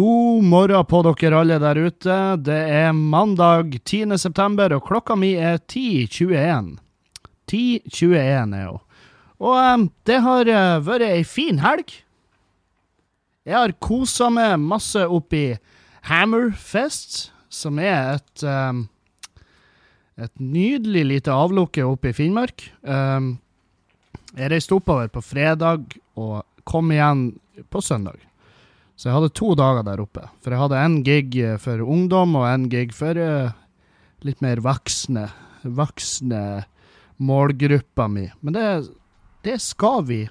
God morgen på dere alle der ute. Det er mandag 10. september, og klokka mi er 10.21. 10.21 er hun. Og um, det har uh, vært ei fin helg. Jeg har kosa meg masse oppi Hammerfest, som er et um, et nydelig lite avlukke oppe i Finnmark. Um, jeg reiste oppover på fredag og kom igjen på søndag. Så jeg hadde to dager der oppe. For jeg hadde en gig for ungdom og en gig for uh, litt mer voksne, voksne målgruppa mi. Men det, det skal vi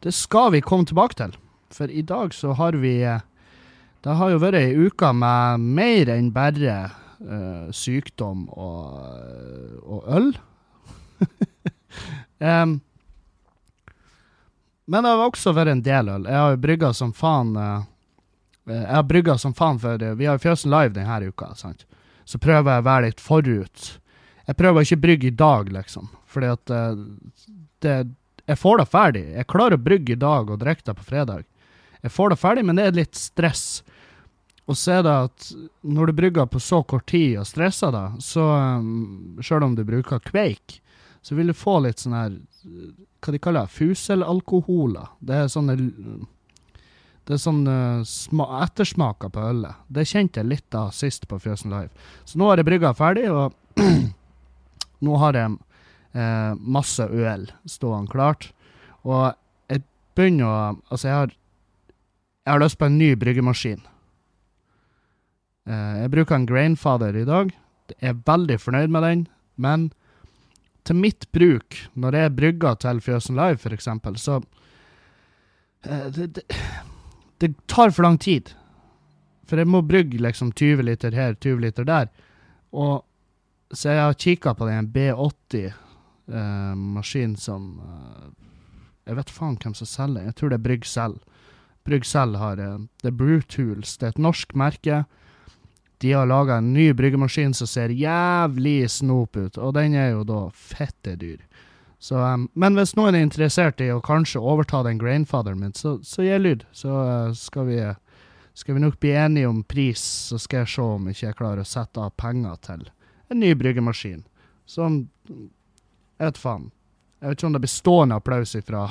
Det skal vi komme tilbake til. For i dag så har vi Det har jo vært ei uke med mer enn bare uh, sykdom og, og øl. um, men det har også vært en del øl. Jeg har jo brygga som faen. Uh, jeg har brygga som faen, for uh, vi har Fjøsen Live denne uka. sant? Så prøver jeg å være litt forut. Jeg prøver ikke å brygge i dag, liksom. Fordi at det, Jeg får det ferdig. Jeg klarer å brygge i dag og drikke det på fredag. Jeg får det ferdig, men det er litt stress. Og så er det at når du brygger på så kort tid og stresser deg, så um, Sjøl om du bruker kveik, så vil du få litt sånn her hva de kaller det? fuselalkoholer. Det er sånne det er sånn uh, ettersmaker på ølet. Det kjente jeg litt av sist på Fjøsen Live. Så nå har jeg brygga ferdig, og nå har jeg eh, masse øl stående klart. Og jeg begynner å Altså, jeg har, jeg har lyst på en ny bryggemaskin. Eh, jeg bruker en Grainfather i dag. Jeg er veldig fornøyd med den, men til mitt bruk, når jeg brygger til Fjøsen Live, eksempel, så uh, det, det, det, tar for lang tid. For jeg må brygge liksom 20 liter her, 20 liter der. Og så jeg har kikka på den B80-maskinen eh, som eh, Jeg vet faen hvem som selger Jeg tror det er Brygg selv. Brygg selv har Det er Brutools. Det er et norsk merke. De har laga en ny bryggemaskin som ser jævlig snop ut, og den er jo da fette dyr. Så, um, men hvis noen er interessert i å kanskje overta den grainfatheren min, så, så gi lyd. Så uh, skal, vi, skal vi nok bli enige om pris, så skal jeg se om ikke jeg klarer å sette av penger til en ny bryggemaskin. Som Jeg vet faen. Jeg vet ikke om det blir stående applaus ifra,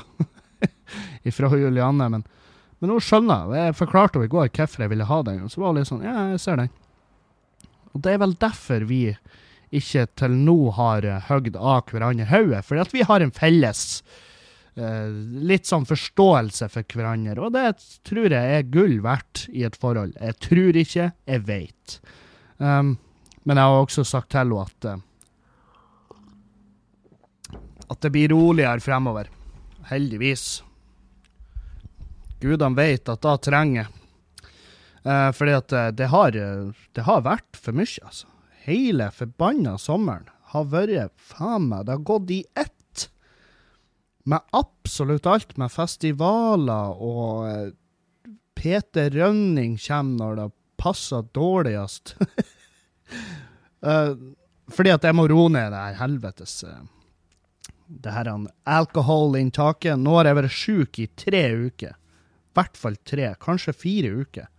ifra Julianne, men, men hun skjønner. Jeg forklarte henne i går hvorfor jeg ville ha den, og så var hun litt sånn Ja, jeg ser den. Og det er vel derfor vi ikke til nå har hogd av hverandre hodet, fordi at vi har en felles uh, litt sånn forståelse for hverandre, og det tror jeg er gull verdt i et forhold. Jeg tror ikke, jeg veit. Um, men jeg har også sagt til henne at uh, at det blir roligere fremover. Heldigvis. Gudene vet at da trenger Uh, fordi at uh, det har, uh, det har vært for mye, altså. Hele forbanna sommeren har vært faen meg Det har gått i ett. Med absolutt alt. Med festivaler og Peter Rønning kommer når det passer dårligst. fordi at jeg må roe ned det her helvetes Det her alkoholinntaket. Nå har jeg vært sjuk i tre uker. I hvert fall tre, kanskje fire uker.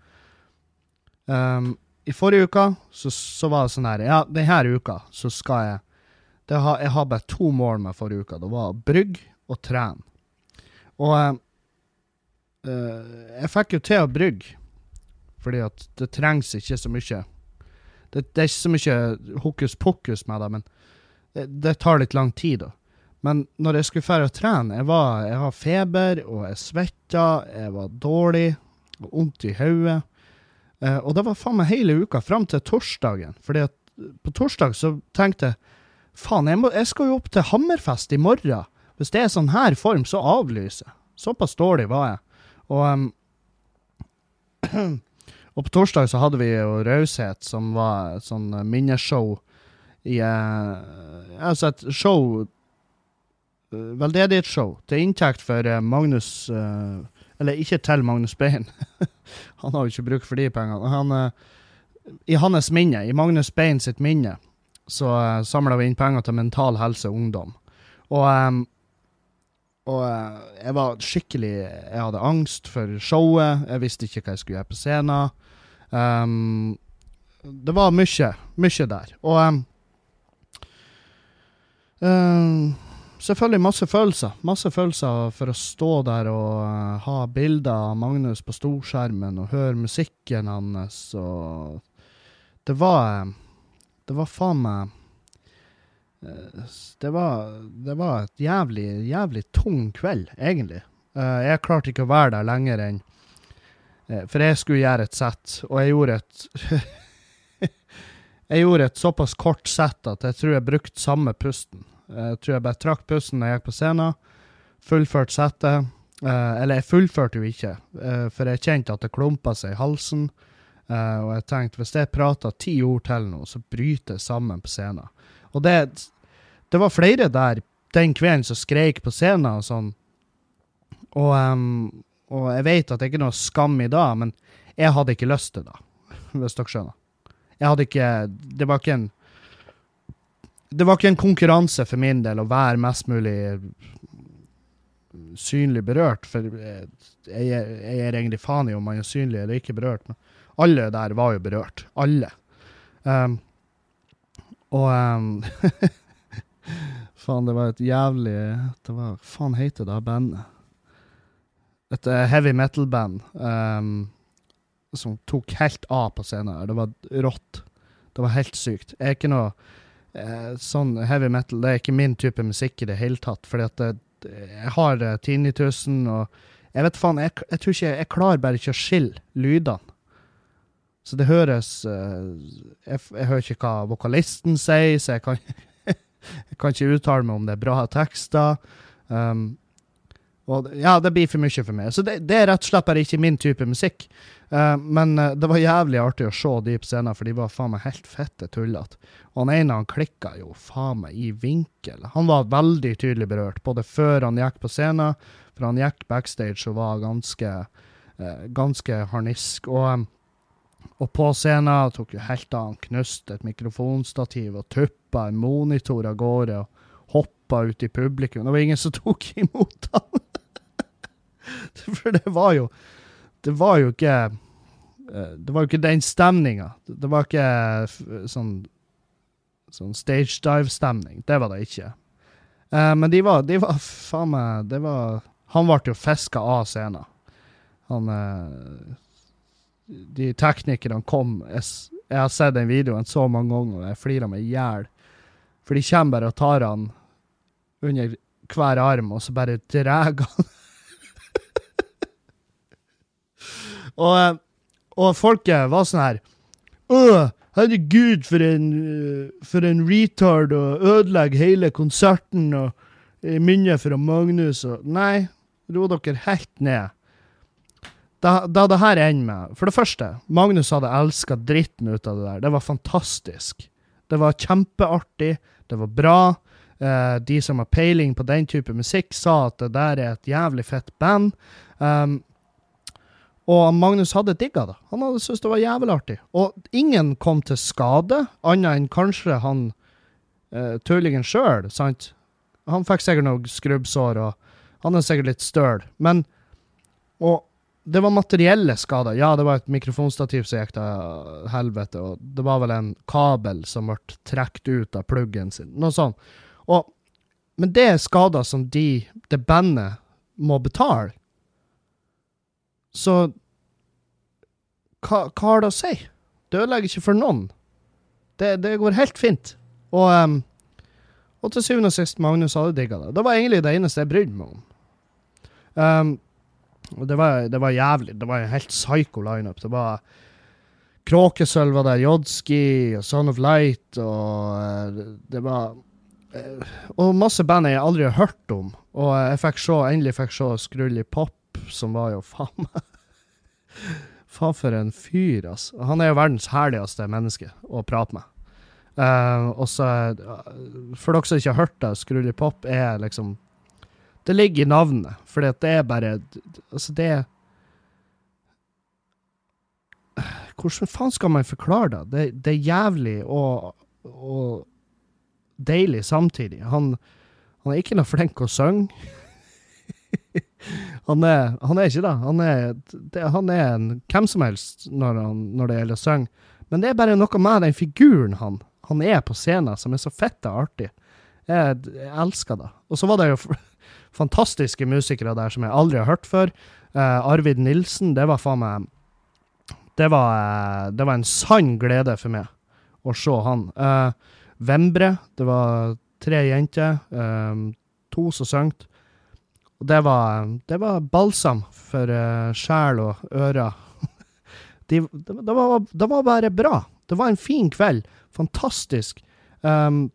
Um, I forrige uka så, så, var det sånn her Ja, denne uka så skal jeg har, Jeg har bare to mål med forrige uka. Det var brygg og trene. Og uh, jeg fikk jo til å brygge, fordi at det trengs ikke så mye Det, det er ikke så mye hokus pokus med det, men det, det, tar litt lang tid, da. Men når jeg skulle dra og trene Jeg var jeg har feber, og jeg svetta, jeg var dårlig, og vondt i hodet. Uh, og det var faen meg hele uka, fram til torsdagen. Fordi at på torsdag så tenkte jeg faen, jeg, må, jeg, skal jo opp til Hammerfest i morgen. Hvis det er sånn her form, så avlyser jeg. Såpass dårlig var jeg. Og, um, og på torsdag så hadde vi jo Raushet, som var et sånn minneshow i uh, Altså et show uh, Veldedighetsshow til inntekt for Magnus uh, eller ikke til Magnus Bein. han har jo ikke bruk for de pengene. Han, uh, I hans minne, i Magnus Bein sitt minne, så uh, eh, samla vi inn penger til Mental Helse Ungdom. Og, um, og eh, jeg var skikkelig Jeg hadde angst for showet. Jeg visste ikke hva jeg skulle gjøre på scenen. Um, det var mye, mye der. Og um, selvfølgelig masse følelser. Masse følelser for å stå der og uh, ha bilder av Magnus på storskjermen og høre musikken hans og Det var Det var faen meg Eh, det var, det var et jævlig, jævlig tung kveld, egentlig. Uh, jeg klarte ikke å være der lenger enn uh, For jeg skulle gjøre et sett, og jeg gjorde et Jeg gjorde et såpass kort sett at jeg tror jeg brukte samme pusten. Jeg tror jeg bare trakk pusten da jeg gikk på scenen. Fullførte settet. Eller jeg fullførte jo ikke, for jeg kjente at det klumpa seg i halsen. Og jeg tenkte hvis jeg prater ti ord til nå, så bryter jeg sammen på scenen. Og det, det var flere der den kvelden som skreik på scenen og sånn. Og, um, og jeg vet at det ikke er noe skam i dag, men jeg hadde ikke lyst til det, hvis dere skjønner. Jeg hadde ikke Det var ikke en Det var ikke en konkurranse for min del å være mest mulig synlig berørt, for jeg, jeg, jeg er egentlig faen i om man er synlig eller ikke berørt, men alle der var jo berørt. Alle. Um, og um, Faen, det var et jævlig det var, Faen heter det bandet? Et uh, heavy metal-band um, som tok helt av på scenen. Det var rått. Det var helt sykt. Jeg er ikke noe uh, sånn heavy metal Det er ikke min type musikk i det hele tatt. Fordi at det, jeg har uh, tinnitusen, og jeg vet faen, jeg, jeg tror ikke Jeg klarer bare ikke å skille lydene. Så det høres eh, jeg, jeg, hører ikke hva vokalisten sier, så jeg kan, jeg kan ikke uttale meg om det er bra tekster. Um, og ja, det blir for mye for meg. Så det, det er rett og slett bare ikke min type musikk. Uh, men uh, det var jævlig artig å se de på scenen, for de var faen meg helt fette tullete. Og han ene han klikka jo faen meg i vinkel. Han var veldig tydelig berørt, både før han gikk på scenen, for han gikk backstage og var ganske, uh, ganske harnisk. Og og på scenen tok jo helt av. Han knuste et mikrofonstativ og tuppa en monitor av gårde og hoppa ut i publikum. Det var ingen som tok imot han. For det var jo Det var jo ikke eh, Det var jo ikke den stemninga. Det var ikke sånn sånn stage dive-stemning. Det var det ikke. Uh, men de var, de var faen meg Det var Han ble jo fiska av scenen. Han uh, de teknikerne kom jeg, har sett den videoen så mange ganger, og jeg flirer meg i hjel. For de kommer bare og tar han under hver arm, og så bare drar han. Og, og folket var sånn her Å, herregud, for en, for en retard å ødelegge hele konserten og minnet fra Magnus og Nei, ro dere helt ned da, da det her ender med For det første, Magnus hadde elska dritten ut av det der. Det var fantastisk. Det var kjempeartig. Det var bra. Eh, de som har peiling på den type musikk, sa at det der er et jævlig fett band. Um, og Magnus hadde digga det. Han hadde syntes det var jævlig artig. Og ingen kom til skade, annet enn kanskje han uh, tullingen sjøl, sant? Han fikk sikkert noe skrubbsår, og han er sikkert litt støl. Men Og det var materielle skader. Ja, det var et mikrofonstativ som gikk til helvete, og det var vel en kabel som ble trukket ut av pluggen sin. Noe sånt. Og, men det er skader som de, det bandet, må betale. Så hva, hva har det å si? Det ødelegger ikke for noen. Det, det går helt fint. Og, um, og til syvende og sist, Magnus hadde digga det. Det var egentlig det eneste jeg brydde meg om. Um, det var, det var jævlig. Det var en helt psycho lineup. Det var Kråkesølv var der, Jodski Son of Light og eh, det var eh, Og masse band jeg aldri har hørt om. Og jeg fikk se, endelig fikk se Skrully Pop, som var jo faen meg Faen for en fyr, altså. Han er jo verdens herligste menneske å prate med. Uh, og så, For dere som ikke har hørt det, Skrully Pop er liksom det ligger i navnet, for det er bare Altså, det Hvordan faen skal man forklare det? Det, det er jævlig og, og deilig samtidig. Han, han, er ikke noe flink å synge. Han, er, han er ikke det. Han er, det, han er en hvem som helst når, han, når det gjelder å synge. Men det er bare noe med den figuren han, han er på scenen, som er så fette artig. Jeg, jeg elsker det. Og så var det jo fantastiske musikere der som jeg aldri har hørt før. Uh, Arvid Nilsen, det var faen meg det var, uh, det var en sann glede for meg å se han. Uh, Vembre, det var tre jenter. to som sang. Og det var, det var balsam for sjel og ører. De, det, det, var, det, var, bare bra. Det var en fin kveld. Fantastisk. Um,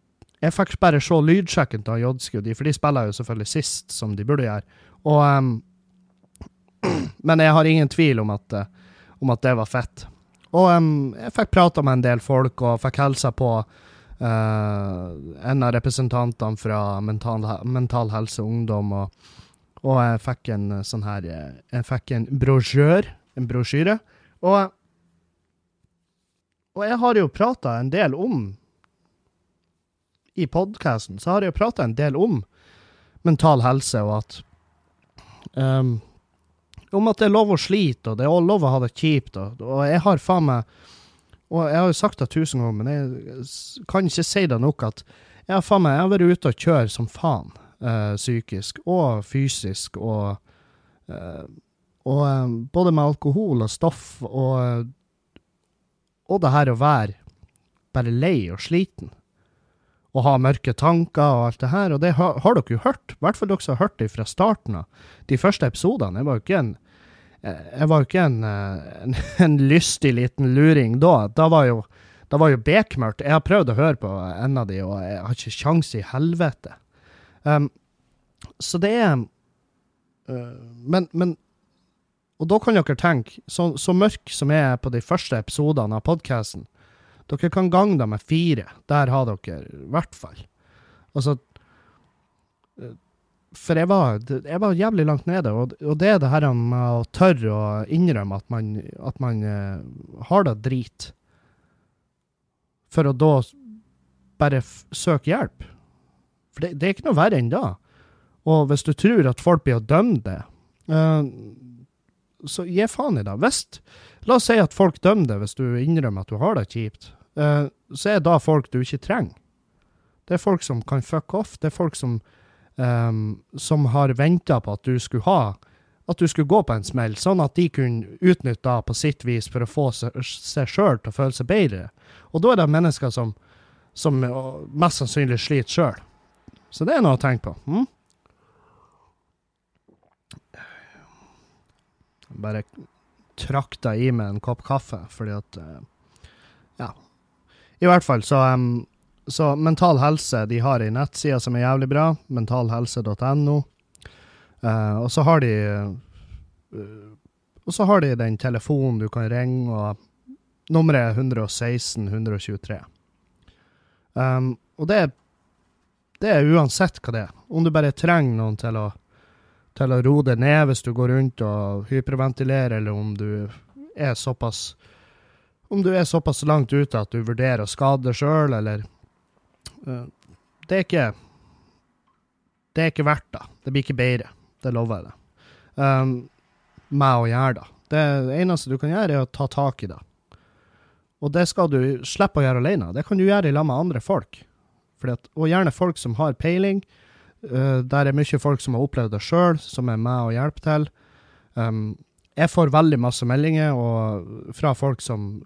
jeg fikk bare se lydsjekken til Jodski, for de spiller jo selvfølgelig sist, som de burde gjøre. Og um, men jeg har ingen tvil om at, uh, om at det var fett. Og um, jeg fikk prata med en del folk, og fikk hilsa på uh, en av representantene fra Mental, mental Helse Ungdom, og, og, jeg fikk en uh, sånn her Jeg fikk en brosjør, en brosjyre. Og, og jeg har jo prata en del om I podkasten så har jeg jo prata en del om mental helse, og at um, om at det er lov å slite, og det er lov å ha det kjipt. Og, og jeg har faen meg Og jeg har jo sagt det tusen ganger, men jeg kan ikke si det nok at jeg har faen meg, jeg har vært ute og kjørt som faen. Uh, psykisk og fysisk og uh, Og um, både med alkohol og stoff og Og det her å være bare lei og sliten. Og ha mørke tanker og alt det her. Og det har, har dere jo hørt. I hvert fall dere som har hørt det fra starten av. De første episodene. Jeg var jo ikke en Eh, jeg var jo ikke en, eh, en, en, lystig liten luring da. Da var jo, da var jo bekmørkt. Jeg har prøvd å høre på en av de, og jeg har ikke kjangs i helvete. Um, så det er uh, men, men, Og da kan dere tenke, så, så mørk som jeg er på de første episodene av podkasten, dere kan gange det med fire. Der har dere i hvert fall. Altså for jeg var, jeg var, jævlig langt nede, og, og, det er det her med å tørre å innrømme at man, at man uh, har det drit, for å da bare søke hjelp. For det, det, er ikke noe verre enn da. Og hvis du tror at folk blir å dømme det, uh, så gi faen i det. Hvis, la oss si at folk dømmer det hvis du innrømmer at du har det kjipt. Uh, så er det folk du ikke trenger. Det er folk som kan fuck off. Det er folk som um, som har venta på at du skulle ha at du skulle gå på en smell, sånn at de kunne utnytte på sitt vis for å få seg sjøl til å føle seg bedre. Og da er det mennesker som, som mest sannsynlig sliter sjøl. Så det er noe å tenke på. Hm? Bare trakta i meg en kopp kaffe, fordi at uh, Ja. I hvert fall så um, så Mental Helse de har ei nettside som er jævlig bra, mentalhelse.no. Uh, eh, og så har de uh, Og så har de den telefonen du kan ringe, og nummeret er 116 123. Um, og det, det er uansett hva det er. Om du bare trenger noen til å, til å roe deg ned hvis du går rundt og hyperventilerer, eller om du er såpass om du er såpass langt ute at du vurderer å skade deg sjøl, eller Eh, det er ikke Det er ikke verdt det. Det blir ikke bedre. Det lover jeg deg. Um, med å gjøre det. Det eneste du kan gjøre, er å ta tak i det. Og det skal du slippe å gjøre alene. Det kan du gjøre i lag med andre folk. At, og gjerne folk som har peiling. Uh, der er mye folk som har opplevd det sjøl, som er med og hjelper til. Um, jeg får veldig masse meldinger og, fra folk som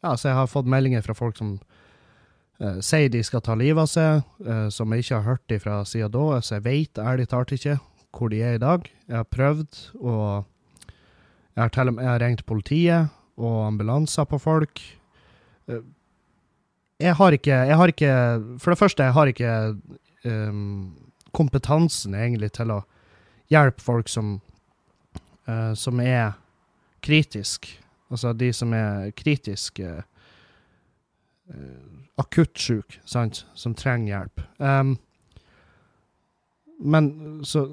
Ja, så jeg har fått meldinger fra folk som uh, sier de skal ta livet av seg, uh, som jeg ikke har hørt fra siden da. Så jeg vet ærlig talt ikke hvor de er i dag. Jeg har prøvd, og jeg har, jeg har ringt politiet og ambulanser på folk. Uh, jeg har ikke Jeg har ikke For det første, jeg har ikke um, kompetansen egentlig til å hjelpe folk som, uh, som er kritisk. Altså de som er kritiske uh, akutt syke, sant, som trenger hjelp. Um, men så,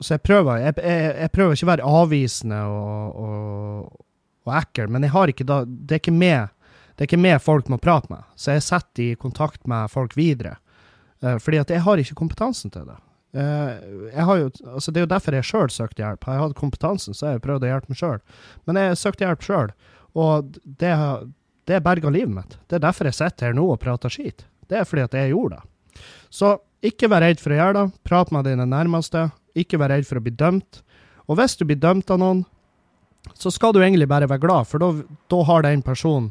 så, jeg prøver jeg, jeg, jeg, prøver ikke å være avvisende og, og, og ekkel, men jeg har ikke da, det er ikke med det er ikke med folk må prate med, så jeg setter i kontakt med folk videre. Uh, fordi at jeg har ikke kompetansen til det. Uh, jo, altså Det er jo derfor jeg sjøl søkte hjelp. Har jeg hatt kompetansen, så har jeg prøvd å hjelpe meg sjøl. Men jeg søkte hjelp sjøl, og det, det berga livet mitt. Det er derfor jeg sitter her nå og prater skit. Det er fordi at jeg gjorde det. Så ikke vær redd for å gjøre det. Prat med dine nærmeste. Ikke vær redd for å bli dømt. Og hvis du blir dømt av noen, så skal du egentlig bare være glad, for da har den personen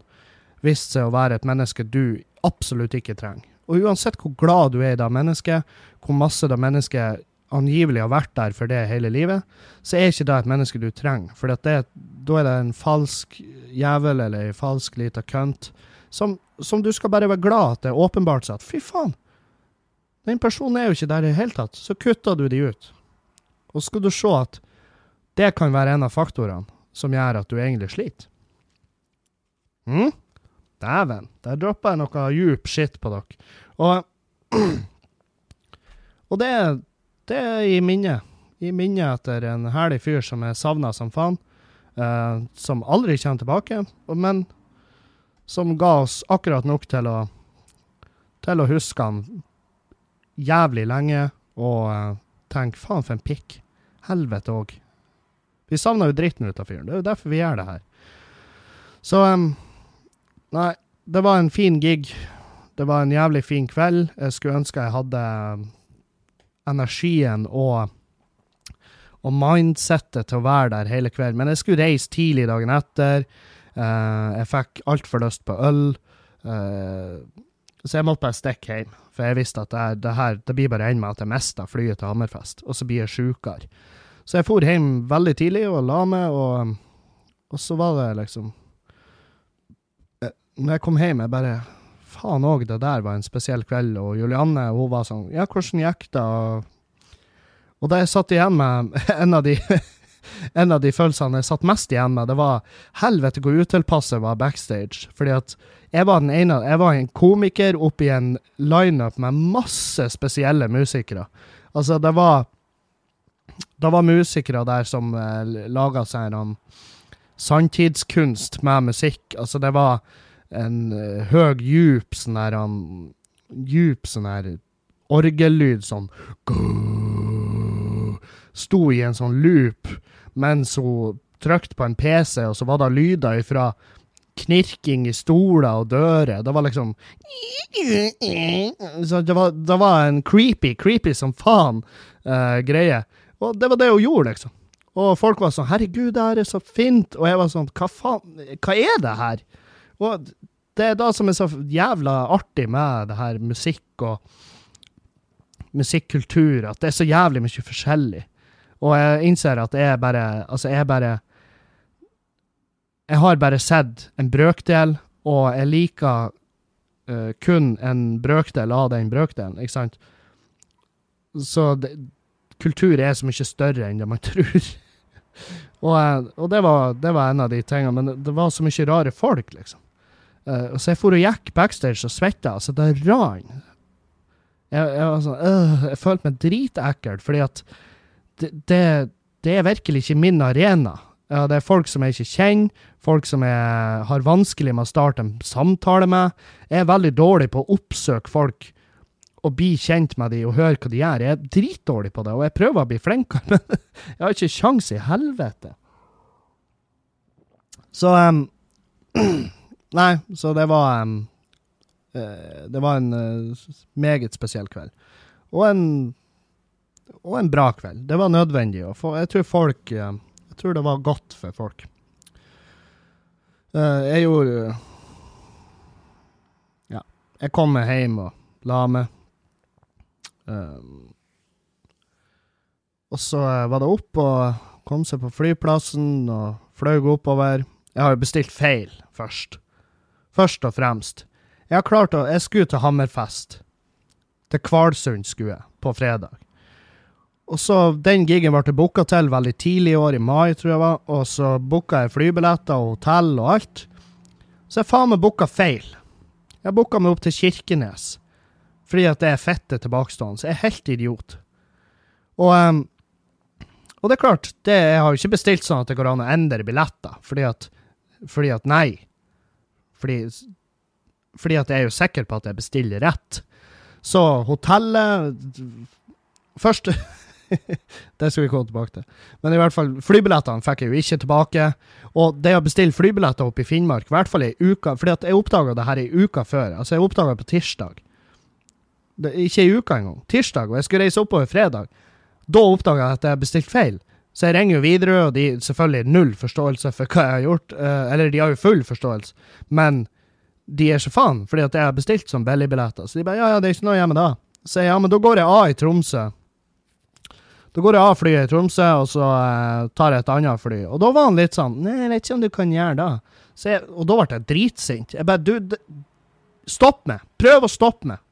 vist seg å være et menneske du absolutt ikke trenger. Og uansett hvor glad du er i det mennesket, hvor masse det mennesket angivelig har vært der for det hele livet, så er ikke det et menneske du trenger. For da er det en falsk jævel eller en falsk lita kønt som, som, du skal bare være glad at det er åpenbart seg at fy faen, den personen er jo ikke der i det hele tatt. Så kutter du de ut. Og skal du se at det kan være en av faktorene som gjør at du egentlig sliter. Mm? Dæven, der droppa jeg noe djup shit på dere. Og, og det, det er i minnet. I minnet etter en herlig fyr som er savna som faen. Eh, som aldri kommer tilbake, men som ga oss akkurat nok til å, til å huske han jævlig lenge og eh, tenke faen for en pikk. Helvete òg. Vi savna jo dritten ut av fyren. Det er jo derfor vi gjør det her. Så um, Nei, det var en fin gig. Det var en jævlig fin kveld. Jeg skulle ønske jeg hadde energien og, og mindsettet til å være der hele kvelden. Men jeg skulle reise tidlig dagen etter. Uh, jeg fikk altfor lyst på øl. Uh, så jeg måtte bare stikke hjem. For jeg visste at det, her, det, her, det blir bare en med at jeg mister flyet til Hammerfest. Og så blir jeg sjukere. Så jeg for hjem veldig tidlig og la meg, og, og så var det liksom når jeg kom hjem, jeg bare Faen òg, det der var en spesiell kveld. Og Julianne hun var sånn Ja, hvordan gikk det? Og da jeg satt igjen med en av de en av de følelsene jeg satt mest igjen med, det var helvete hvor utilpass jeg var backstage. Fordi at jeg var den ene Jeg var en komiker oppi en lineup med masse spesielle musikere. Altså, det var Det var musikere der som eh, laga seg noen sanntidskunst med musikk. Altså, det var en uh, høg, djup sånn her um, Djup sånn her orgellyd sånn Sto i en sånn loop mens hun trykte på en PC, og så var det lyder ifra knirking i stoler og dører. Det var liksom det var, det var en creepy, creepy som faen uh, greie. Og det var det hun gjorde, liksom. Og folk var sånn 'Herregud, det her er så fint.' Og jeg var sånn 'Hva faen? Hva er det her?' Og det er da som er så jævla artig med det her musikk og musikkultur, at det er så jævlig mye forskjellig. Og jeg innser at jeg bare Altså, jeg bare Jeg har bare sett en brøkdel, og jeg liker uh, kun en brøkdel av den brøkdelen, ikke sant? Så det, kultur er så mye større enn det man tror. og, og det, var, det, var, en av de tingene, men det var så mye rare folk, liksom. Uh, så jeg for og gikk backstage og svetta, så det rant. Jeg, jeg, sånn, øh, jeg, følte meg dritekkel, fordi at det, det, det, er virkelig ikke min arena. Uh, det er folk som jeg ikke kjenner, folk som jeg har vanskelig med å starte en samtale med. Jeg er veldig dårlig på å oppsøke folk og bli kjent med dem og høre hva de gjør. Jeg er dritdårlig på det, og jeg prøver å bli flinkere, men jeg har ikke sjans i helvete. Så um, Nei, så det var um, Det var en uh, meget spesiell kveld. Og en og en bra kveld. Det var nødvendig. For, jeg tror folk uh, Jeg tror det var godt for folk. jeg gjorde Ja. Jeg kom meg hjem og la meg. og så var det opp og kom seg på flyplassen og fløy oppover. Jeg har jo bestilt feil først først og fremst. Jeg har klart å Jeg skulle til Hammerfest. Til Kvalsund skulle jeg, på fredag. Og så Den gigen ble booka til veldig tidlig i år, i mai, tror jeg var. Og så booka jeg flybilletter og hotell og alt. Så jeg faen meg booka feil. Jeg booka meg opp til Kirkenes. Fordi at det er fette tilbakestående. Så jeg er helt idiot. Og, um, og det er klart, det, jeg har jo ikke bestilt sånn at det går an å endre billetter. Fordi at, fordi at nei. Fordi, fordi at jeg er jo sikker på at jeg bestiller rett. Så hotellet Først Det skal vi komme tilbake til. Men i hvert fall, flybillettene fikk jeg jo ikke tilbake. Og det å bestille flybilletter opp i Finnmark, i hvert fall ei uke fordi at jeg oppdaga det her ei uke før. Altså, jeg oppdaga det på tirsdag. Det, ikke ei uke engang. Tirsdag. Og jeg skulle reise oppover fredag. Da oppdaga jeg at jeg bestilte feil. Så jeg ringer jo Widerøe, og de selvfølgelig null forståelse for hva jeg har gjort. Uh, eller de har jo full forståelse, men de er så faen, fordi at jeg har bestilt som billigbilletter. Så de bare ja, ja, det er ikke noe hjemme da. Så jeg ja, men da går jeg av i Tromsø. Da går jeg av flyet i Tromsø, og så uh, tar jeg et annet fly. Og da var han litt sånn Nei, jeg vet ikke om du kan gjøre det. Jeg, og da ble jeg dritsint. Jeg bare Du, stopp meg! Prøv å stoppe meg!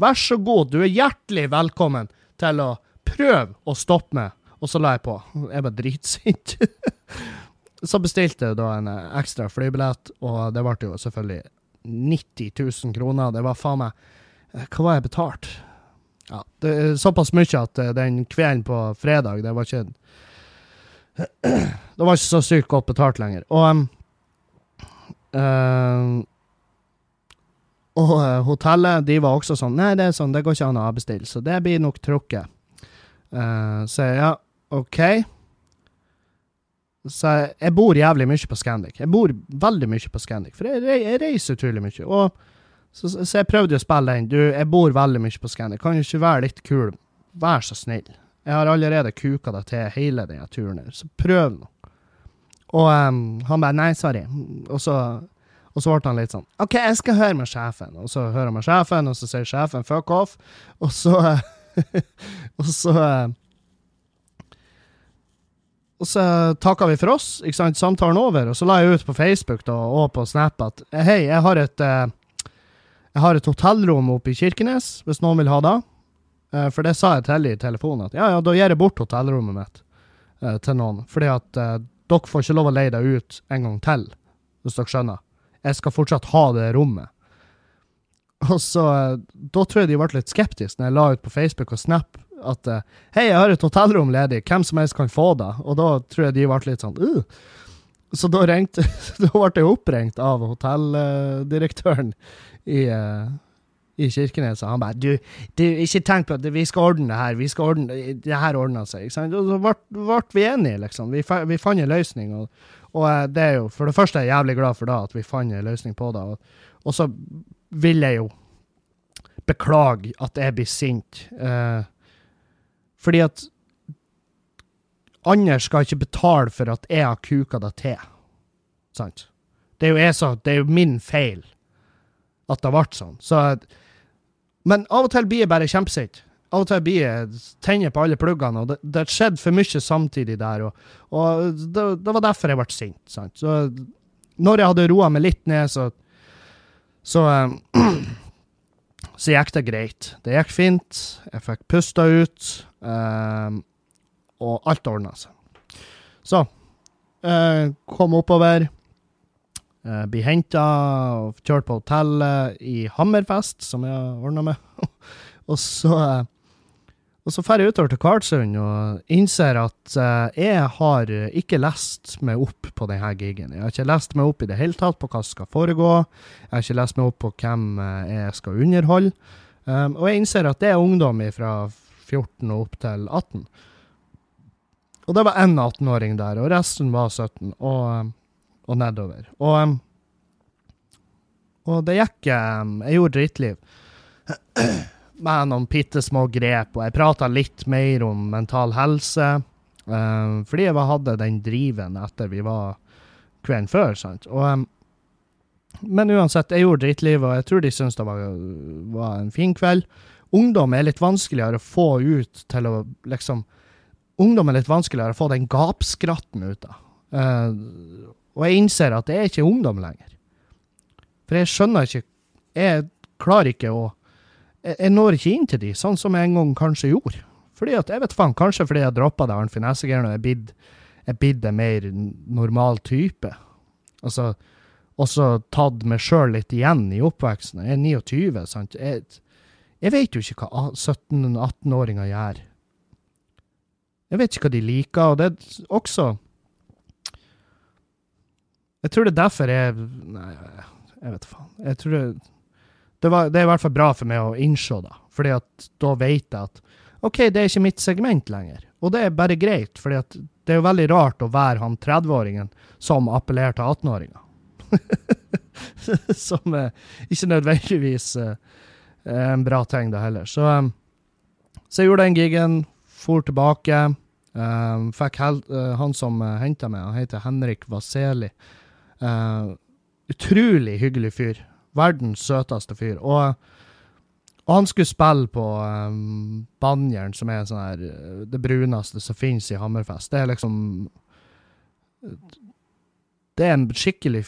Vær så god, du er hjertelig velkommen til å prøve å stoppe meg og så la jeg på. Jeg var dritsint. så bestilte jeg da en eh, ekstra flybillett, og det ble jo selvfølgelig 90 000 kroner. Det var faen meg eh, Hva var jeg betalt? Ja, det er såpass mye at eh, den kvelden på fredag, det var ikke Det var ikke så sykt godt betalt lenger. Og um, uh, og hotellet de var også sånn Nei, det er sånn, det går ikke an å avbestille, så det blir nok trukket. Uh, så ja, OK. Så jeg, jeg bor jævlig mye på Scandic. Jeg bor veldig mye på Scandic, for jeg, jeg, reiser utrolig mye. Og, så, så, jeg prøvde å spille den. Du, jeg bor veldig mye på Scandic. Kan jo ikke være litt kul? Vær så snill. Jeg har allerede kuka deg til hele denne turen her, så prøv nå. Og um, han bare Nei, sorry. Og så, og så ble han litt sånn OK, jeg skal høre med sjefen. Og så hører han med sjefen, og så sier sjefen fuck off. Og så Og så og så takka vi for oss, ikke sant, samtalen over, og så la jeg ut på Facebook da, og på Snap at hei, jeg har et eh, jeg har et hotellrom oppe i Kirkenes, hvis noen vil ha det. Eh, for det sa jeg til i telefonen, at ja, ja, da gir jeg bort hotellrommet mitt eh, til noen. Fordi at uh, dere får ikke lov å leie det ut en gang til, hvis dere skjønner. Jeg skal fortsatt ha det rommet. Og så, Da tror jeg de ble litt skeptiske når jeg la ut på Facebook og Snap at uh, Hei, jeg har et hotellrom ledig, hvem som helst kan få det. Og da tror jeg de ble litt sånn uh. Så da ringte Da ble jeg oppringt av hotelldirektøren i, uh, i Kirkenes, han bare du, du, ikke tenk på det, vi skal ordne det her. vi skal ordne Det her ordner seg. ikke sant? Og så ble, ble vi enige, liksom. Vi, vi fant en løsning. Og, og, det er jo For det første er jeg jævlig glad for da, at vi fant en løsning på det. Og, og så vil jeg jo beklage at jeg blir sint. Uh, fordi at andre skal ikke betale for at jeg har kuka det til. Sant? Det er jo, jeg som det er jo min feil at det ble sånn. Så, men av og til blir jeg bare kjempesint. Av og til blir jeg tenner på alle pluggene, og det, det skjedde for mye samtidig der. Og, og det, det, var derfor jeg ble sint. Sant? Så når jeg hadde roa meg litt ned, så så, så gikk det greit. Det gikk fint. Jeg fikk pusta ut. Um, og alt ordna seg. Så uh, kom oppover. Uh, blir henta og kjørt på hotellet i Hammerfest, som jeg ordna med. og så uh, og så drar jeg utover til Karlsund og innser at uh, jeg har ikke lest meg opp på denne gigen. Jeg har ikke lest meg opp i det hele tatt på hva som skal foregå. Jeg har ikke lest meg opp på hvem jeg skal underholde. Um, og jeg innser at det er ungdom fra 14 og opp til 18. Og det var én 18-åring der, og resten var 17 og, og nedover. Og, um, og det gikk um, Jeg gjorde drittliv med noen bitte små grep, og jeg prata litt mer om mental helse. fordi jeg hadde den driven etter vi var kvelden før. sant? Og, men uansett, jeg gjorde drittliv, og jeg tror de syntes det var, var en fin kveld ungdom er litt vanskeligere å få ut til å liksom Ungdom er litt vanskeligere å få den gapskratten ut av. Uh, og jeg innser at det er ikke ungdom lenger. For jeg skjønner ikke Jeg klarer ikke å Jeg, når ikke inn til de, sånn som jeg en gang kanskje gjorde. Fordi at, jeg vet faen, Kanskje fordi jeg droppa det Arnfinn Essegeren og jeg blitt en mer normal type. Altså, også tatt meg sjøl litt igjen i oppveksten. Jeg er 29, sant. Jeg, jeg vet jo ikke hva 17-18-åringer gjør. Jeg vet ikke hva de liker, og det er også Jeg tror det er derfor jeg Nei, jeg vet faen. Jeg tror det, det, var, det er i hvert fall bra for meg å innse det, fordi at da vet jeg at OK, det er ikke mitt segment lenger. Og det er bare greit, for det er jo veldig rart å være han 30-åringen som appellerer til 18-åringer. som eh, ikke nødvendigvis eh, en bra ting, det heller. Så, eh, så jeg gjorde den gigen, for tilbake. Um, fikk hel, uh, han som uh, henta meg, han heter Henrik Vaseli. Uh, utrolig hyggelig fyr. Verdens søteste fyr. Og, og han skulle spille på um, Banjern, som er sånn her, det bruneste som finnes i Hammerfest. Det er liksom Det er en skikkelig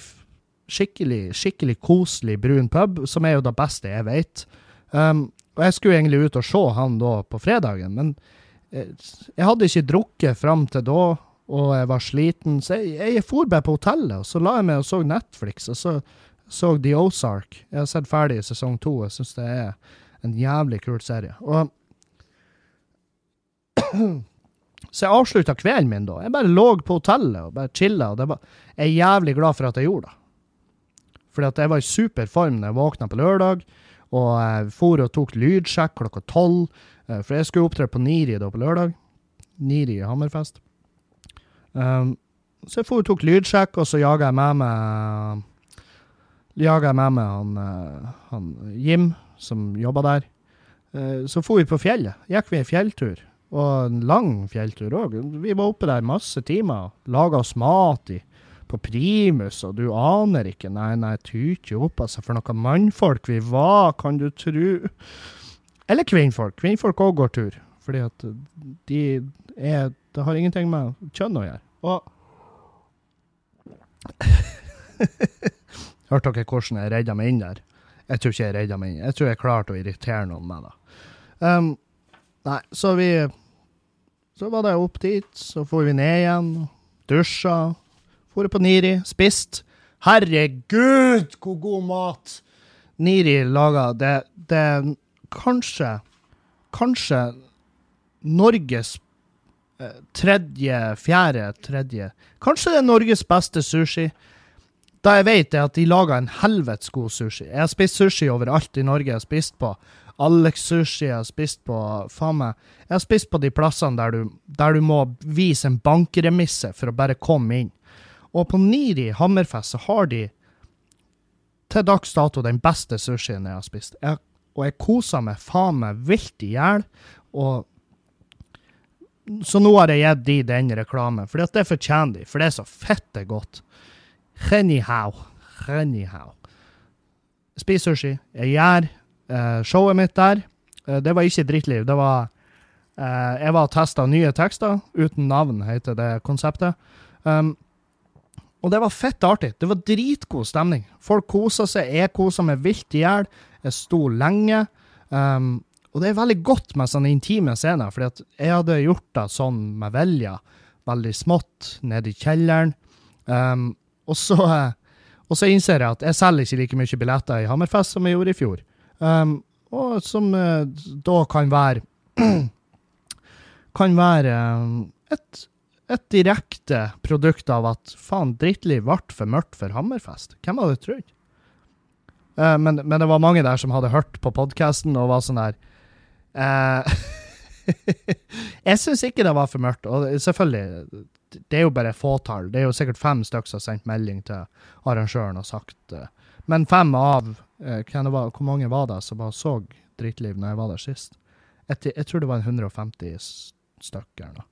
skikkelig, skikkelig koselig brun pub, som er jo det beste jeg vet. Um, og jeg skulle egentlig ut og se han da på fredagen, men jeg hadde ikke drukket fram til da, og jeg var sliten, så jeg, jeg for bare på hotellet, og så la jeg meg og så Netflix, og så så The Ozark. Jeg har sett ferdig sesong to, jeg syns det er en jævlig kul serie. Og Så jeg avslutta kvelden min da. Jeg bare lå på hotellet og bare chilla, jeg er jævlig glad for at jeg gjorde det. Fordi at jeg var i super form når jeg våkna på lørdag, og jeg for og tok lydsjekk klokka tolv. Eh, for jeg skulle opptre på Niri da på lørdag. Niri i Hammerfest. Um, så jeg for og tok lydsjekk, og så jaga jeg med meg Jaga jeg med meg han, eh, han Jim, som jobba der. Uh, så for vi på fjellet. Gikk vi en fjelltur. Og en lang fjelltur òg. Vi var oppe der masse timer. Laga oss mat i, på primus, og du aner ikke. Nei, nei, tyter opp altså for noen mannfolk vi var, kan du tru. Eller kvinnfolk. Kvinnfolk òg går tur. Fordi at de er Det har ingenting med kjønn å gjøre. Og Hørte dere hvordan jeg redda meg inn der? Jeg tror ikke jeg redda meg inn. Jeg tror jeg klarte å irritere noen med det. Um, nei, så vi Så var det opp dit, så for vi ned igjen. Dusja. For på Niri. Spist. Herregud, hvor god mat! Niri laga det, det kanskje Kanskje Norges eh, tredje, fjerde, tredje Kanskje det er Norges beste sushi. Da jeg vet er at de lager en helvetes god sushi. Jeg har spist sushi overalt i Norge. Jeg har spist på Alex Sushi, jeg har spist på Faen meg. Jeg har spist på de plassene der du, der du må vise en bankremisse for å bare komme inn. Og på Niri Hammerfest så har de til dags dato den beste sushien jeg har spist. Jeg og jeg koser meg faen meg vilt i hjel. Så nå har jeg gitt de den reklamen, for det fortjener de, for det er så fette godt. Anyhow. Anyhow. Spis sushi. Jeg gjør uh, showet mitt der. Uh, det var ikke drittliv. Det var uh, Jeg var og testa nye tekster. Uten navn, heter det konseptet. Um, og det var fett artig. Det var dritgod stemning. Folk kosa seg. Jeg kosa meg vilt i hjel. Jeg sto lenge. Um, og det er veldig godt med sånne intime scener, for jeg hadde gjort det sånn med Velja, veldig smått, nede i kjelleren. Um, og, så, og, så, innser jeg at jeg selger ikke like mye billetter i Hammerfest som jeg gjorde i fjor. Um, og som uh, da kan være Kan være um, et, et direkte produkt av at faen, drittliv ble for mørkt for Hammerfest. Hvem hadde trodd? Uh, men, men, det var mange der som hadde hørt på podkasten og var sånn der uh, Jeg syns ikke det var for mørkt. Og selvfølgelig, det er jo bare fåtall. Det er jo sikkert fem stykker som har sendt melding til arrangøren og sagt uh, Men fem av var, Hvor mange var det som bare så Drittliv når jeg var der sist? Jeg, jeg tror det var 150 stykker nå,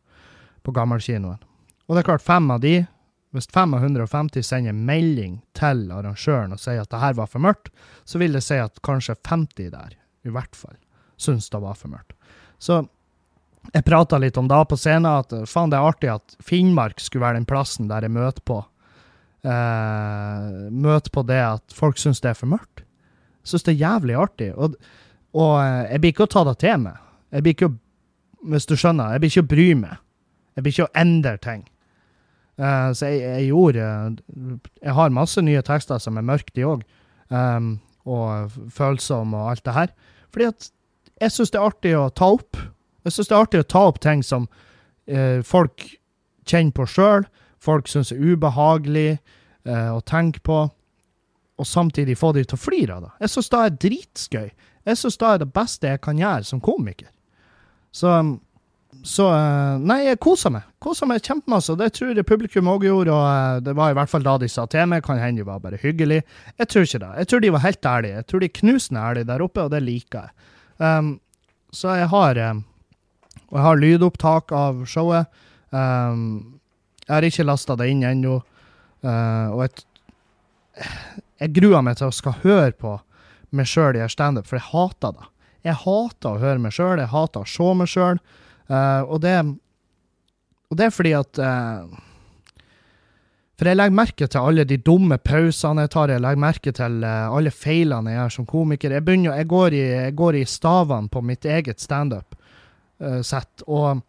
på gammelkinoen. Og det er klart, fem av de hvis 550 sender melding til arrangøren og sier at det her var for mørkt, så vil det si at kanskje 50 der, i hvert fall, syns det var for mørkt. Så jeg prata litt om da på scenen, at faen, det er artig at Finnmark skulle være den plassen der jeg møter på uh, Møter på det at folk syns det er for mørkt. Syns det er jævlig artig. Og, og uh, jeg blir ikke å ta det til meg. Jeg blir ikke å Hvis du skjønner, jeg blir ikke å bry meg. Jeg blir ikke å endre ting. Uh, så jeg, jeg, gjorde Jeg har masse nye tekster som er mørke, de òg. Um, og følsomme og alt det her. Fordi at jeg syns det er artig å ta opp. Jeg syns det er artig å ta opp ting som eh, folk kjenner på sjøl, folk syns er ubehagelig eh, å tenke på, og samtidig få de til å flire av det. Jeg syns det er dritskøy. Jeg syns det er det beste jeg kan gjøre som komiker. Så, så eh, Nei, jeg koser meg. Koser meg kjempemasse. Det tror jeg publikum òg gjorde, og eh, det var i hvert fall da de sa til meg. Kan hende de var bare hyggelig. Jeg tror ikke det. Jeg tror de var helt ærlige. Jeg tror de knusende ærlige der oppe, og det liker jeg. Um, så jeg har um, Og jeg har lydopptak av showet. Um, jeg har ikke lasta det inn ennå. Uh, og jeg, jeg gruer meg til å skal høre på meg sjøl i standup, for jeg hater det. Jeg hater å høre meg sjøl, jeg hater å se meg sjøl. Uh, og, det, og det er fordi at uh, For jeg legger merke til alle de dumme pausene jeg tar, jeg legger merke til alle feilene jeg gjør som komiker. Jeg, begynner, jeg, går, i, jeg går i stavene på mitt eget standup-sett, og,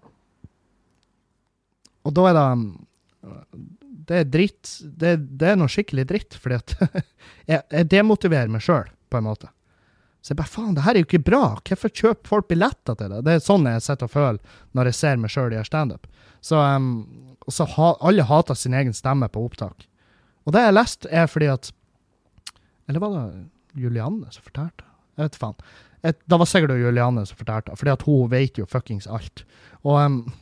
og da er det det er dritt. Det, det, er noe skikkelig dritt, fordi at jeg, jeg demotiverer meg sjøl, på en måte. Så jeg bare faen, det her er jo ikke bra. Hvorfor kjøper folk billetter til det? Det er sånn jeg sitter og føler når jeg ser meg sjøl gjøre standup. Så, um, så ha, alle hater sin egen stemme på opptak. Og det jeg har lest, er fordi at Eller var det Julianne som fortalte? Jeg vet faen. Et, Da var sikkert Juliane som fortalte, fordi at hun vet jo fuckings alt. Og um,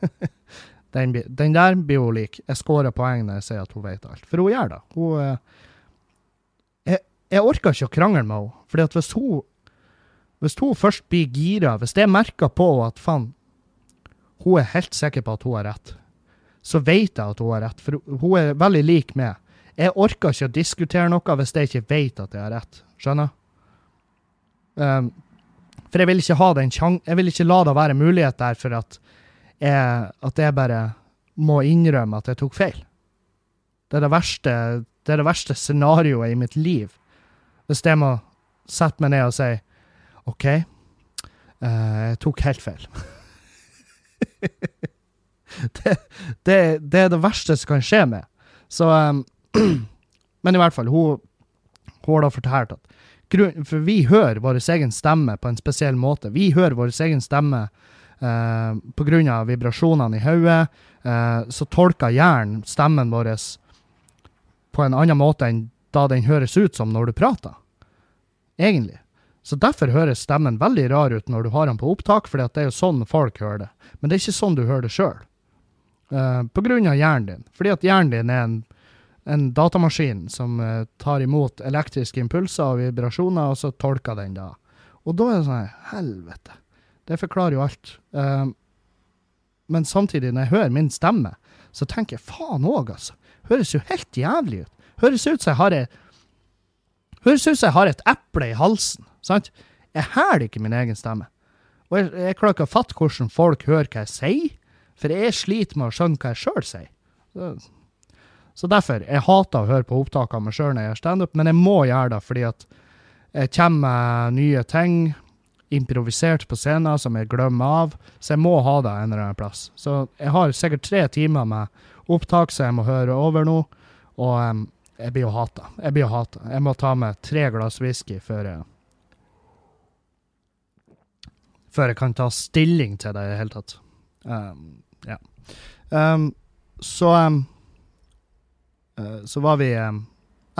den, den, der blir hun lik. Jeg scorer poeng når jeg sier at hun vet alt. For hun gjør det. Hun, uh, jeg orker ikke å krangle med henne. fordi at hvis hun, hvis hun først blir gira, hvis jeg merker på at faen, hun er helt sikker på at hun har rett, så vet jeg at hun har rett. For hun er veldig lik meg. Jeg orker ikke å diskutere noe hvis jeg ikke vet at jeg har rett. Skjønner? Um, for jeg vil ikke ha den Jeg vil ikke la det være mulighet der for at jeg, at jeg bare må innrømme at jeg tok feil. Det er det verste, det det verste scenarioet i mitt liv. Hvis jeg må sette meg ned og si OK, uh, jeg tok helt feil. det, det, det, er det verste som kan skje med. Så um, Men i hvert fall, hun, hun har da fortalt at For vi hører vår egen stemme på en spesiell måte. Vi hører vår egen stemme eh, grunn av vibrasjonene i hodet. Eh, så tolker hjernen stemmen vår på en annen måte enn da den høres ut som når du prater egentlig. Så derfor høres stemmen veldig rar ut når du har den på opptak, for det er jo sånn folk hører det. Men det er ikke sånn du hører det sjøl. Uh, eh, på grunn av hjernen din. Fordi at hjernen din er en, en datamaskin som uh, tar imot elektriske impulser og vibrasjoner, og så tolker den da. Og da er det sånn Helvete. Det forklarer jo alt. Um, men samtidig, når jeg hører min stemme, så tenker jeg faen òg, altså. Høres jo helt jævlig ut. Høres ut som jeg har et Høres ut som jeg har et eple i halsen. sant? Jeg hæler ikke min egen stemme. Og jeg, jeg klarer ikke å fatte hvordan folk hører hva jeg sier, for jeg sliter med å skjønne hva jeg sjøl sier. Så, så, derfor, jeg hater å høre på opptak av meg sjøl når jeg gjør standup, men jeg må gjøre det fordi at jeg kommer med nye ting, improvisert på scenen, som jeg glemmer av, så jeg må ha det en eller annen plass. Så jeg har sikkert tre timer med opptak som jeg må høre over nå, og um, jeg blir jo hata. Jeg blir jo hata. Jeg må ta med tre glass whisky før jeg Før jeg kan ta stilling til det i det hele tatt. Um, ja. Um, så Så var vi um,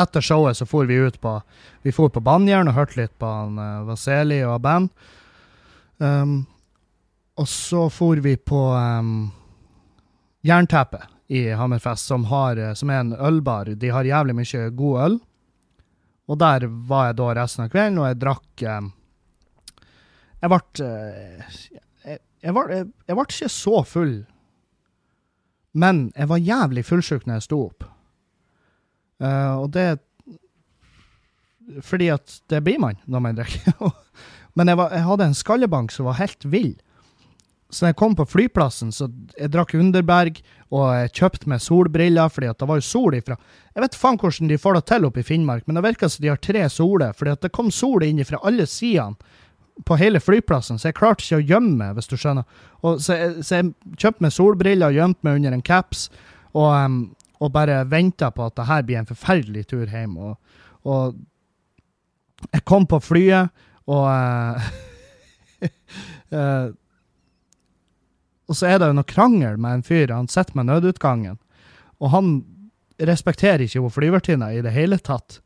Etter showet så for vi ut på Vi for på Banjern og hørte litt på han, uh, Vaseli og band. Um, og så for vi på Jernteppet i Hammerfest som, har, eh, som, er en ølbar. De har jævlig mye god øl. Og der var jeg da resten av kvelden, og jeg drakk um, Jeg ble eh, jeg, ble, jeg, jeg ble ikke så full, men jeg var jævlig fullsjuk når jeg sto opp. Uh, og det Fordi at det blir man når man drikker. men jeg, var, jeg hadde en skallebank som var helt vill. Så jeg kom på flyplassen, så jeg drakk Underberg, og jeg kjøpte meg solbriller, fordi at det var jo sol ifra Jeg vet faen hvordan de får det til oppe i Finnmark, men det virker som de har tre soler, fordi at det kom sol inn fra alle sidene på hele flyplassen, så jeg klarte ikke å gjemme meg, hvis du skjønner. Og så, jeg, så jeg kjøpte meg solbriller og gjemte meg under en caps, og, um, og bare venta på at det her blir en forferdelig tur hjem. Og, og jeg kom på flyet, og uh, Og så er det jo noe krangel med en fyr. Han sitter med nødutgangen. Og han respekterer ikke hun flyvertinna i det hele tatt.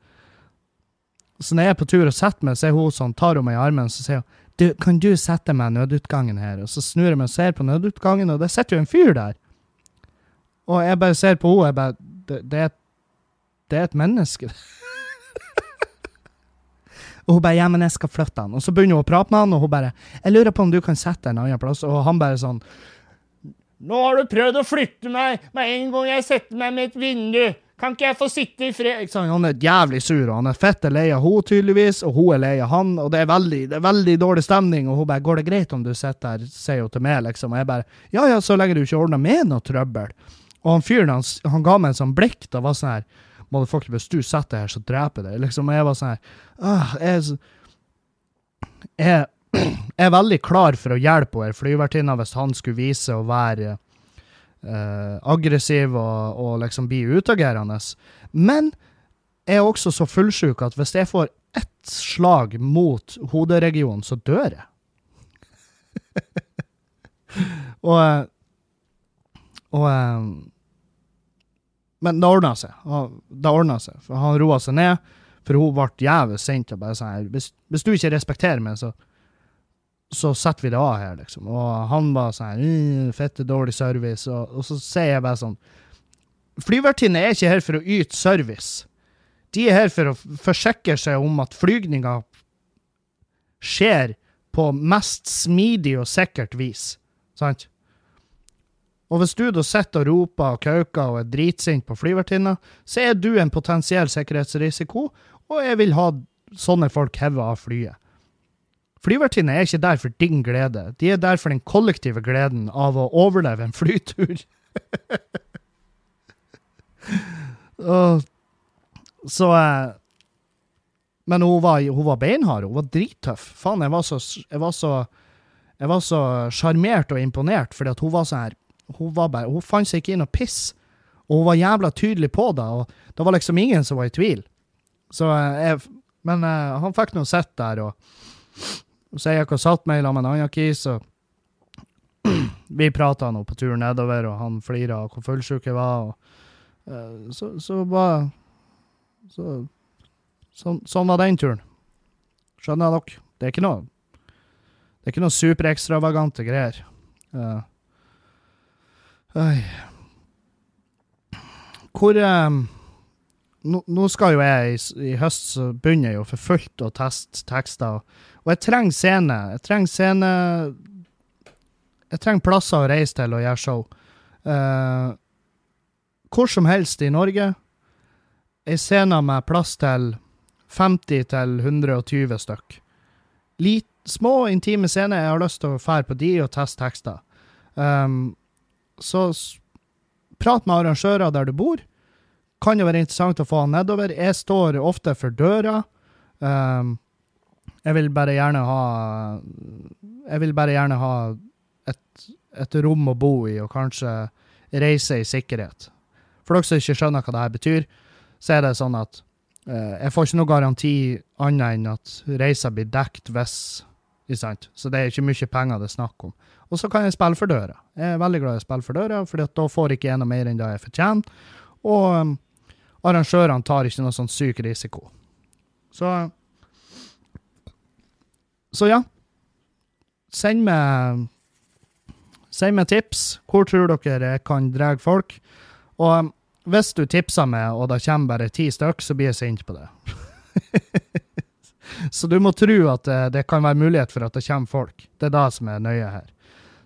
Så når jeg er på tur og setter meg, så er hun sånn, tar hun meg i armen så sier hun du, kan du sette meg nødutgangen her? Og så snur jeg meg og ser på nødutgangen, og det sitter jo en fyr der. Og jeg bare ser på henne, jeg bare Det, det, er, det er et menneske. og hun bare 'Ja, men jeg skal flytte han'. Og så begynner hun å prate med han, og hun bare 'Jeg lurer på om du kan sette en annen plass'. Og han bare sånn 'Nå har du prøvd å flytte meg med en gang jeg setter meg med et vindu'. Kan ikke jeg få sitte i fred? Sånn, han er jævlig sur, og han er fette lei av henne, tydeligvis, og hun er lei av han, og det er, veldig, det er veldig dårlig stemning, og hun bare 'Går det greit om du sitter her?' sier hun til meg, liksom. Og jeg bare 'Ja ja, så lenge du ikke ordner med noe trøbbel'. Og han fyren, han, han ga meg en sånn blikk, da var sånn her Motherfucker, hvis du setter her, så dreper jeg deg. Liksom, jeg var sånn her jeg, jeg, jeg er veldig klar for å hjelpe henne flyvertinna hvis han skulle vise å være uh, aggressiv og, og liksom bli utagerende. Men jeg er også så fullsjuk at hvis jeg får ett slag mot hoderegionen, så dør jeg. og eh, og eh, Men det ordna seg. Det ordna seg. For han roa seg ned, for hun ble jævlig sint og bare sånn hvis, du ikke respekterer meg, så så setter vi det av her, liksom. Og han var sånn «Øh, Fette dårlig service. Og, og, så sier jeg bare sånn Flyvertinnene er ikke her for å yte service. De er her for å forsikre seg om at flygninga skjer på mest smidig og sikkert vis. Sant? Og hvis du da sitter og roper og kauker og er dritsint på flyvertinna, så er du en potensiell sikkerhetsrisiko, og jeg vil ha sånne folk hevet av flyet. Flyvertinner er ikke der for din glede, de er der for den kollektive gleden av å overleve en flytur. så eh, Men hun var, hun var beinhard, hun var drittøff. Faen, jeg var så Jeg var så jeg var så sjarmert og imponert, fordi at hun var sånn her Hun bare, hun fant seg ikke inn og piss. Og hun var jævla tydelig på det, og det var liksom ingen som var i tvil. Så eh, jeg Men uh, han fikk nå sett der, og så jeg gikk og satt meg sammen med en annen kis, og vi prata nå på turen nedover, og han flira av hvor fullsjuk jeg var. Og, uh, så, så bare så, så, Sånn var den turen. Skjønner dere? Det er ikke noe Det er noe superekstravagante greier. Uh, hvor um, nå, nå, skal jo jeg i, i høst så begynner jeg jo for fullt å teste tekster. Og jeg trenger scene. Jeg trenger scene Jeg trenger plasser å reise til og gjøre show. Uh, hvor som helst i Norge. Ei scene med plass til 50 til 120 stykk. Små, intime scener. Jeg har lyst til å fære på de og teste tekster. Um, så prat med arrangører der du bor. Kan jo være interessant å få han nedover. Jeg står ofte for døra. Um, jeg vil bare gjerne ha Jeg vil bare gjerne ha et, et rom å bo i, og kanskje reise i sikkerhet. For dere som ikke skjønner hva det her betyr, så er det sånn at uh, jeg får ikke noe garanti annet enn at reisa blir dekt hvis sant? Så det er ikke mye penger det er snakk om. Og så kan jeg spille for døra. Jeg er veldig glad i å spille for døra, for da får jeg ikke jeg noe mer enn det jeg fortjener. Og um, arrangørene tar ikke noe sånn syk risiko. Så så ja. Send meg Send meg tips. Hvor tror dere jeg kan dra folk? Og um, hvis du tipser meg, og det kommer bare ti stykk, så blir jeg sint på det. så du må tro at det, det, kan være mulighet for at det kommer folk. Det er det som er nøye her.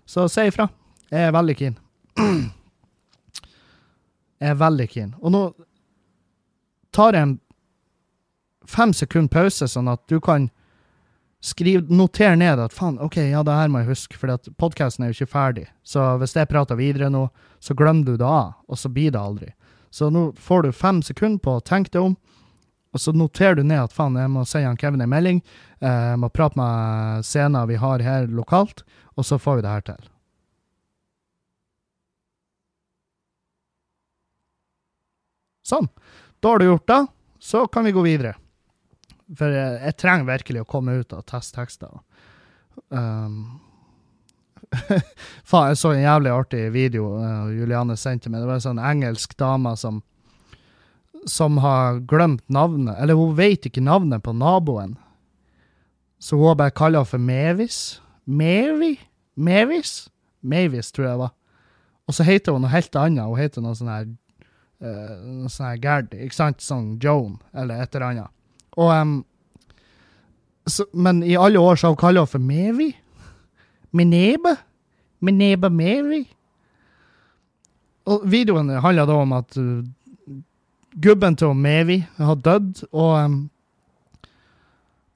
Så si ifra. Jeg er veldig keen. Jeg er veldig keen. Og nå tar jeg en fem sekunder pause, sånn at du kan skrive, notere ned at faen, OK, ja, det her må jeg huske, for podkasten er jo ikke ferdig. Så hvis jeg prater videre nå, så glemmer du det av, og så blir det aldri. Så nå får du fem sekunder på å tenke deg om, og så noterer du ned at faen, jeg må sende han Kevin en melding, eh, jeg må prate med scener vi har her lokalt, og så får vi det her til. Sånn. Da har du gjort det. Så kan vi gå videre. For jeg, jeg, trenger virkelig å komme ut og teste tekster. Um, Faen, jeg så en jævlig artig video uh, Juliane sendte meg. Det var en sånn engelsk dame som som har glemt navnet Eller hun vet ikke navnet på naboen. Så hun bare kaller henne for Mevis. Mevi? Mevis? Mavis, tror jeg det var. Og så heter hun noe helt annet. Hun heter noe sånn her uh, sånn her Gerd, ikke sant? Sånn Joan, eller et eller annet. Og, um, så, men i alle år så har hun kalt henne for Mevi. Menebe. Menebe Mevi. Og videoen handler da om at uh, gubben til Mevi har dødd, og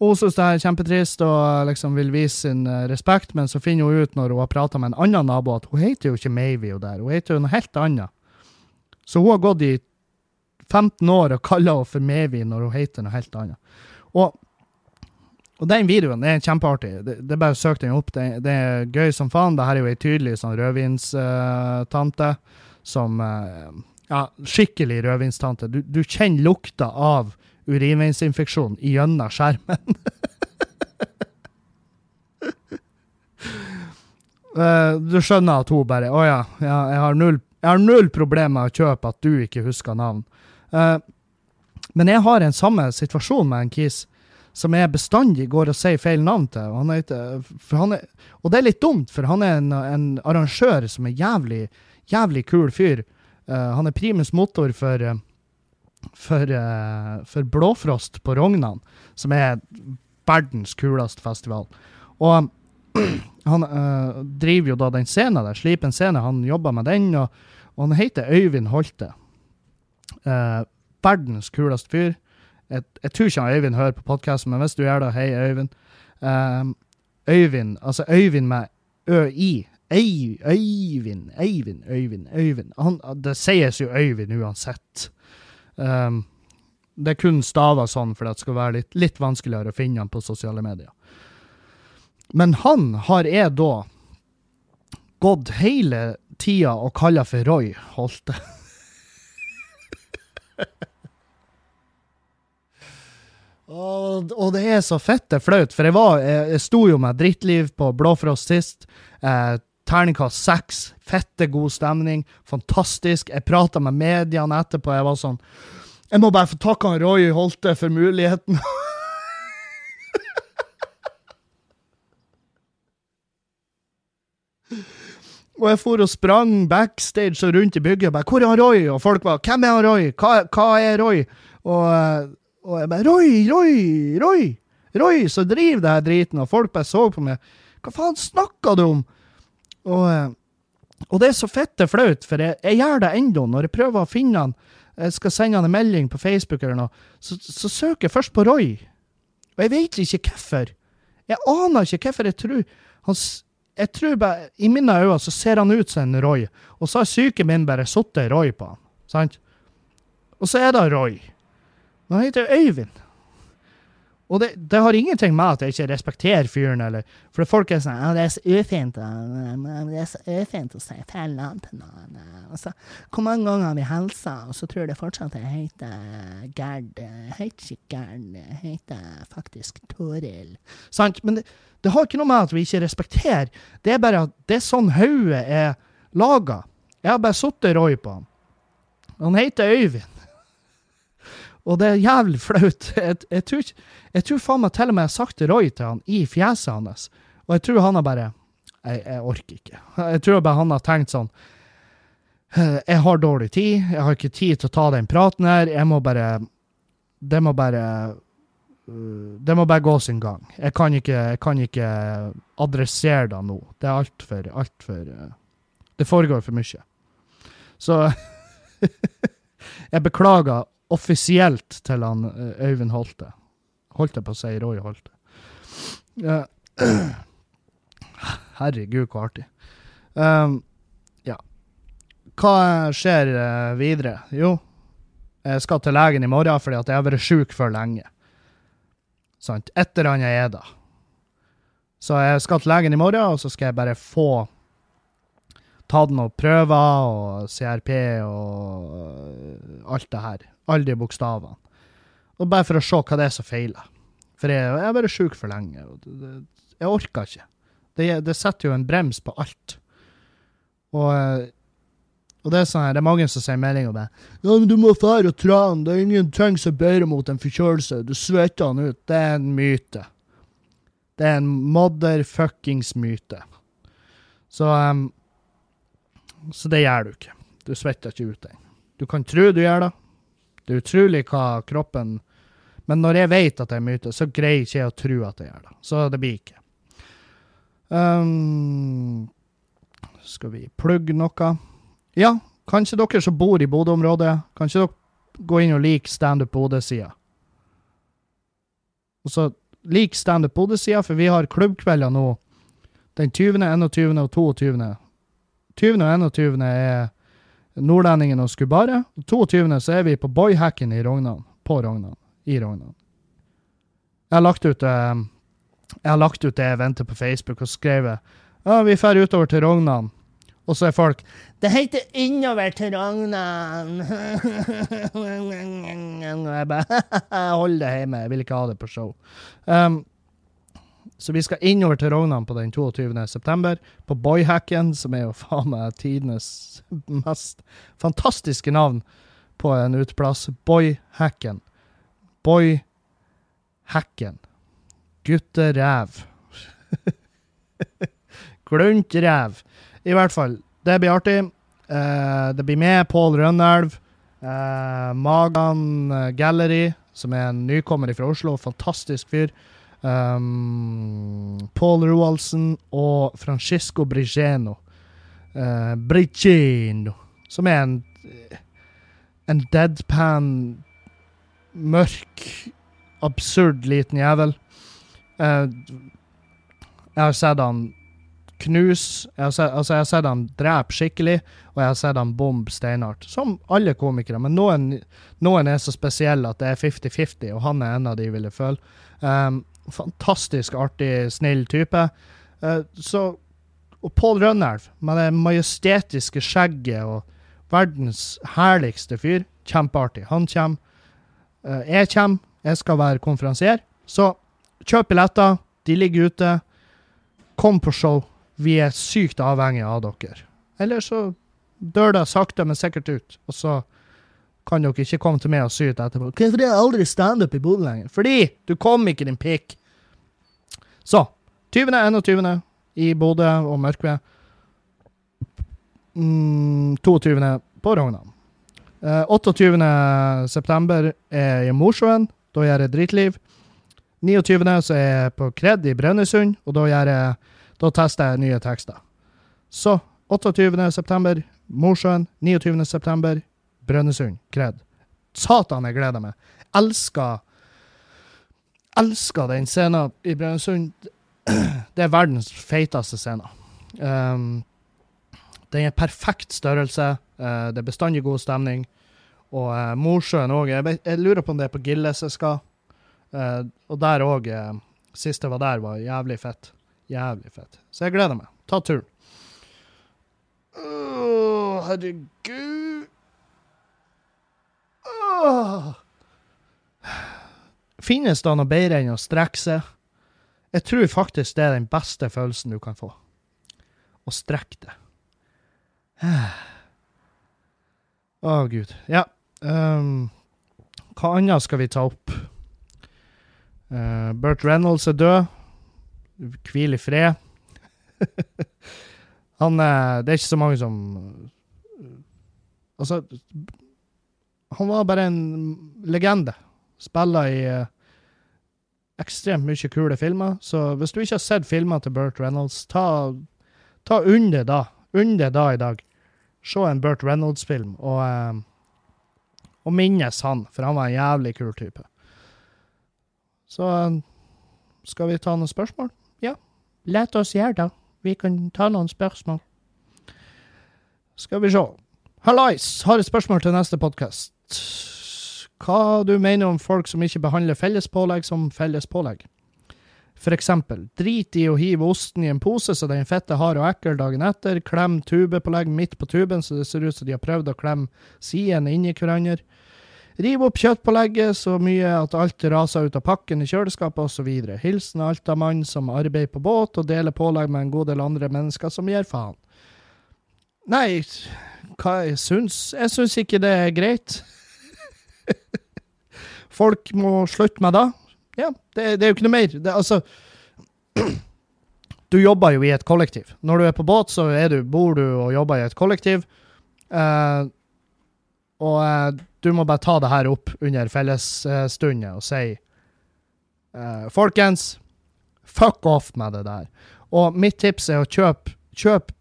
hun syns det er kjempetrist og liksom vil vise sin uh, respekt, men så finner hun ut når hun har prata med en annen nabo, at hun heter jo ikke Mavy, der, hun heter jo noe helt annet. Så hun har gått i 15 år og kaller henne for Mavy når hun heter noe helt annet. Og, og den videoen det er kjempeartig. Det, det er bare å søke den opp. Det, det, er gøy som faen. Dette er jo ei tydelig sånn rødvinstante uh, som uh, Ja, skikkelig rødvinstante. Du, du kjenner lukta av urinveisinfeksjon gjennom skjermen. uh, du skjønner at hun bare Å ja, ja jeg, har null, null problemer med å kjøpe at du ikke husker navn. Uh, men jeg har en samme situasjon med en kis som jeg bestandig går og sier feil navn til. Og, han heter, han er, og det er litt dumt, for han er en, en arrangør som er jævlig, jævlig kul fyr. Uh, han er primus motor for uh, for, uh, for Blåfrost på Rognan, som er verdens kuleste festival. Og han uh, driver jo da den scenen der, Slipen scene. Han jobber med den, og, og han heter Øyvind Holte. Uh, verdens kuleste fyr. Jeg, jeg, tror ikke han Øyvind hører på podkasten, men hvis du gjør det, hei, Øyvind. Uh, Øyvind, altså Øyvind med ø-i. Øyvind, Øyvind, Øyvind, Øyvind. Han, det sies jo Øyvind uansett. Um, det er kun stava sånn for det skal være litt, litt vanskeligere å finne han på sosiale medier. Men han har jeg da gått hele tida og kalla for Roy Holte. og, og, det er så fette flaut, for jeg, var, jeg, jeg sto jo med drittliv på Blåfrost sist. Eh, Terningkast seks. Fette god stemning. Fantastisk. Jeg prata med mediene etterpå. Jeg var sånn Jeg må bare få takke han Roy Holte for muligheten. Og jeg for og sprang backstage og rundt i bygget og bare 'Hvor er han Roy?' Og folk var 'Hvem er han Roy? Hva, hva er Roy?' Og, og, jeg bare 'Roy, Roy, Roy!' Roy som driver det her driten, og folk bare så på meg. 'Hva faen snakker du om?' Og, eh, og, det er så fitte flaut, for jeg, jeg gjør det ennå. Når jeg prøver å finne han, jeg skal sende han en melding på Facebook eller noe, så, så søker jeg først på Roy. Og jeg vet ikke hvorfor. Jeg aner ikke hvorfor jeg tror han, Jeg tror bare, I mine øyne så ser han ut som en Roy, og så har psyken min bare satt Roy på han. Sant? Og så er det Roy. Men han heter Øyvind. Og det, det, har ingenting med at jeg ikke respekterer fyren, eller For folk er sånn 'Det er så ufint det er så ufint å si feil navn til noen.' Altså, hvor mange ganger har vi hilsa, og så tror jeg fortsatt jeg heter Gerd. Jeg heter ikke Gerd, jeg heter faktisk Toril. Sant? Men det, det, har ikke noe med at vi ikke respekterer. Det er bare at det er sånn hodet er laga. Jeg har bare sittet Roy på han. Han heter Øyvind. Og det er jævlig flaut. Jeg, jeg, tror, jeg tror faen meg til og med jeg har sagt Roy til han i fjeset hans. Og jeg tror han har bare jeg, jeg, orker ikke. Jeg tror bare han har tenkt sånn Jeg har dårlig tid. Jeg har ikke tid til å ta den praten her. Jeg må bare Det må bare øh, Det må bare gå sin gang. Jeg kan ikke, jeg kan ikke adressere det nå. Det er altfor Altfor for, Det foregår for mye. Så jeg beklager offisielt til han eh, Øyvind Holte. Holdt jeg på å si Roy Holte. Uh, herregud, hvor artig. Um, ja. Hva skjer uh, videre? Jo, jeg skal til legen i morgen fordi at jeg har vært sjuk for lenge. Sant? Et eller annet er det. Så jeg skal til legen i morgen, og så skal jeg bare få tatt noen prøver og CRP og alt det her. Alle de bokstavene. Og bare for å se hva det er som feiler. For jeg, jeg har vært sjuk for lenge. Jeg orker ikke. Det, det, setter jo en brems på alt. Og, og det er sånn her, det er mange som sier melding om det. 'Ja, men du må fære og trene. Det er ingenting som er bedre mot en forkjølelse. Du svetter den ut.' Det er en myte. Det er en motherfuckings myte. Så um, Så det gjør du ikke. Du svetter ikke ut den. Du kan tro du gjør det. Det er utrolig hva kroppen Men når jeg vet at jeg er myte, så greier ikke jeg å tro at jeg gjør det. Så det blir ikke. Um, skal vi plugge noe? Ja, kanskje dere som bor i Bodø-området, kanskje dere går inn og liker Standup Bodø-sida. Og så lik Standup Bodø-sida, for vi har klubbkvelder nå den 20., 21. og 22. 20. og 21. er Nordlendingen og Skubare. Og 22. så er vi på Boyhacken i Rognan. På Rognan. I Rognan. Jeg har lagt ut eh, jeg har lagt ut det eventet på Facebook og skrevet ja, vi drar utover til Rognan. Og så er folk Det heter Innover til Rognan. jeg bare Hold det hjemme, jeg vil ikke ha det på show. Um, så vi skal innover til Rognan på den 22. september, på Boyhacken, som er jo faen meg tidenes mest fantastiske navn på en uteplass. Boyhacken. Boyhacken. Gutteræv. Gluntræv. I hvert fall, det blir artig. Uh, det blir med Pål Rønnelv. Uh, Magan Gallery, som er en nykommer fra Oslo. Fantastisk fyr. Um, Paul Roaldsen og Francisco Brigeno. Uh, Brigeno. Som er en en deadpan, mørk, absurd liten jævel. Uh, jeg har sett han knuse jeg har sett, Altså, jeg har sett han drepe skikkelig, og jeg har sett han bombe steinhardt. Som alle komikere, men noen, noen er så spesielle at det er 50-50, og han er en av de, vil jeg føle. Um, fantastisk artig, snill type. Uh, så Og Pål Rønnelv, med det majestetiske skjegget og verdens herligste fyr. Kjempeartig. Han kommer. Uh, jeg kommer. Jeg skal være konferansier. Så kjøp billetter. De ligger ute. Kom på show. Vi er sykt avhengige av dere. Eller så dør det sakte, men sikkert ut. Og så kan dere ikke komme til meg og syte etterpå. Hvorfor er det aldri standup i Bodø lenger? Fordi du kom ikke, din pikk. Så 20., 21. i Bodø og Mørkved. Mm, 22. på Rognan. Eh, 28. september er i Mosjøen. Da gjør jeg Dritliv. 29. så er jeg på Kred i Brønnøysund, og da, gjør jeg, da tester jeg nye tekster. Så 28. september, Mosjøen. 29. september, Brønnøysund. Kred. Satan, jeg gleder meg. Elsker Elsker den scenen i Brønnøysund. Det er verdens feiteste scene. Um, den er perfekt størrelse. Uh, det er bestandig god stemning. Og uh, Mosjøen òg. Jeg, jeg, lurer på om det er på Gilles jeg skal. Uh, og der òg Sist jeg var der, var jævlig fett. Jævlig fett. Så jeg gleder meg. Ta turen. Å, herregud. Åh. Finnes det noe bedre enn å strekke seg? Jeg tror faktisk det er den beste følelsen du kan få. Å strekke det. Å, oh, gud. Ja. Um, hva annet skal vi ta opp? Uh, Burt Reynolds er død. Hvil i fred. Han uh, Det er ikke så mange som uh, Altså Han var bare en legende. Spiller i ekstremt mye kule filmer. Så hvis du ikke har sett filmer til Burt Reynolds, ta, ta unn det da. Unn det da i dag. Se en Burt Reynolds-film, og, eh, og minnes han, for han var en jævlig kul type. Så skal vi ta noen spørsmål? Ja. La oss gjøre det. Vi kan ta noen spørsmål. Skal vi se. Hallais! Har et spørsmål til neste podkast hva du mener om folk som ikke behandler fellespålegg som fellespålegg. For eksempel, drit i å hive osten i en pose så den fette hard og ekkel dagen etter, klem tubepålegg midt på tuben så det ser ut som de har prøvd å klemme sidene inni hverandre. Riv opp kjøttpålegget så mye at alt raser ut av pakken i kjøleskapet osv. Hilsen Alta-mann som arbeider på båt og deler pålegg med en god del andre mennesker som gir faen. Nei, hva jeg syns Jeg syns ikke det er greit. Folk må slutte med det. Ja, det, det, er jo ikke noe mer. Det, altså, Du jobber jo i et kollektiv. Når du er på båt, så du, bor du og jobber i et kollektiv. Uh, og uh, du må bare ta det her opp under fellesstunder og si eh, Folkens, fuck off med det der. Og mitt tips er å kjøpe kjøp,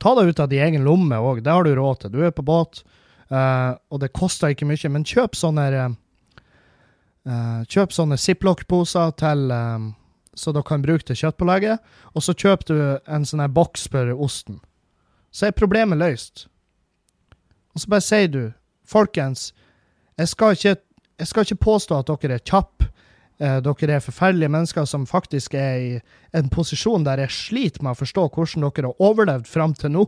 Ta det ut av din egen lomme òg. Det har du råd til. Du er på båt, eh, og det koster ikke mye, men kjøp sånne eh, Kjøp sånne ziplock-poser til um, så dere kan bruke til kjøttpålegget. Og så kjøper du en sånn her boks for osten. Så er problemet løst. Og så bare sier du, folkens, jeg skal ikke, jeg skal ikke påstå at dere er kjappe. Eh, dere er forferdelige mennesker som faktisk er i en posisjon der jeg sliter med å forstå hvordan dere har overlevd fram til nå.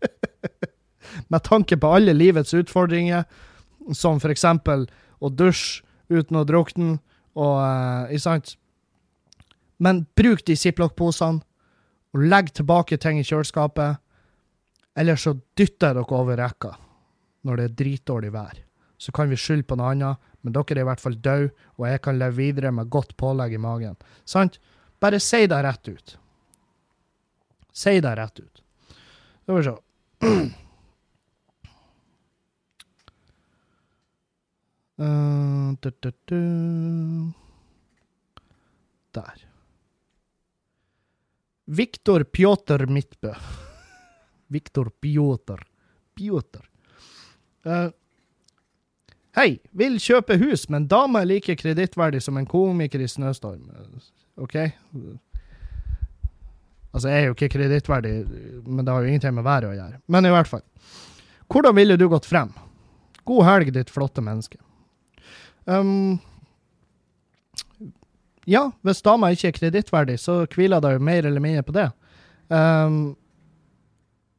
med tanke på alle livets utfordringer, som eksempel å dusje uten å drukne, og eh, ikke sant? Men bruk de ziplock-posene, og legg tilbake ting i kjøleskapet. Eller så dytter dere over rekka når det er dritdårlig vær. Så kan vi skylde på noe annet, men dere er i hvert fall døde, og jeg kan leve videre med godt pålegg i magen. Sant? Bare si det rett ut. Si det rett ut. Skal vi se. Uh, du, du, du. Der. Viktor Pjotr Midtbø. Viktor Pjotr. Pjotr. Uh, Hei, vil kjøpe hus, men dama er like kredittverdig som en komiker i Snøstorm. OK? Altså, jeg er jo ikke kredittverdig, men det har jo ingenting med været å gjøre. Men i hvert fall. Hvordan ville du gått frem? God helg, ditt flotte menneske. Um, ja, hvis dama ikke er kredittverdig, så hviler det jo mer eller mindre på det. Um,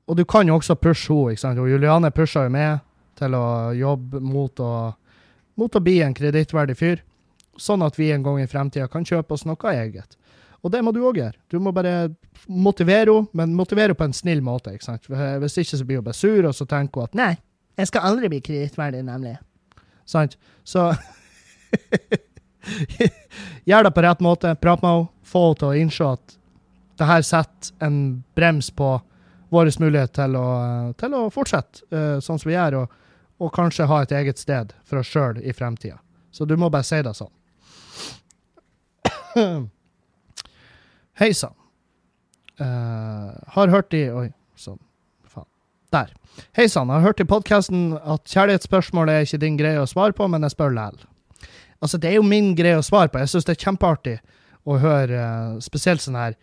og du kan jo også pushe henne, ikke sant. Og Juliane pusher jo med til å jobbe mot å, mot å bli en kredittverdig fyr, sånn at vi en gang i fremtida kan kjøpe oss noe eget. Og det må du òg gjøre. Du må bare motivere henne, men motivere henne på en snill måte. ikke sant? Hvis ikke så blir hun bare sur, og så tenker hun at nei, jeg skal aldri bli kredittverdig, nemlig. Sant? Så Gjør det på rett måte. Prat med henne. Få henne til å innse at det her setter en brems på vår mulighet til å, til å fortsette uh, sånn som vi gjør, og, og, kanskje ha et eget sted for oss sjøl i fremtida. Så du må bare si det sånn. Hei sann. Uh, har hørt i Oi, sånn. Faen. Der. Hei sann. Har hørt i podkasten at kjærlighetsspørsmål er ikke din greie å svare på, men jeg spør likevel. Altså, det er jo min greie å svare på. Jeg syns det er kjempeartig å høre uh, spesielt sånne her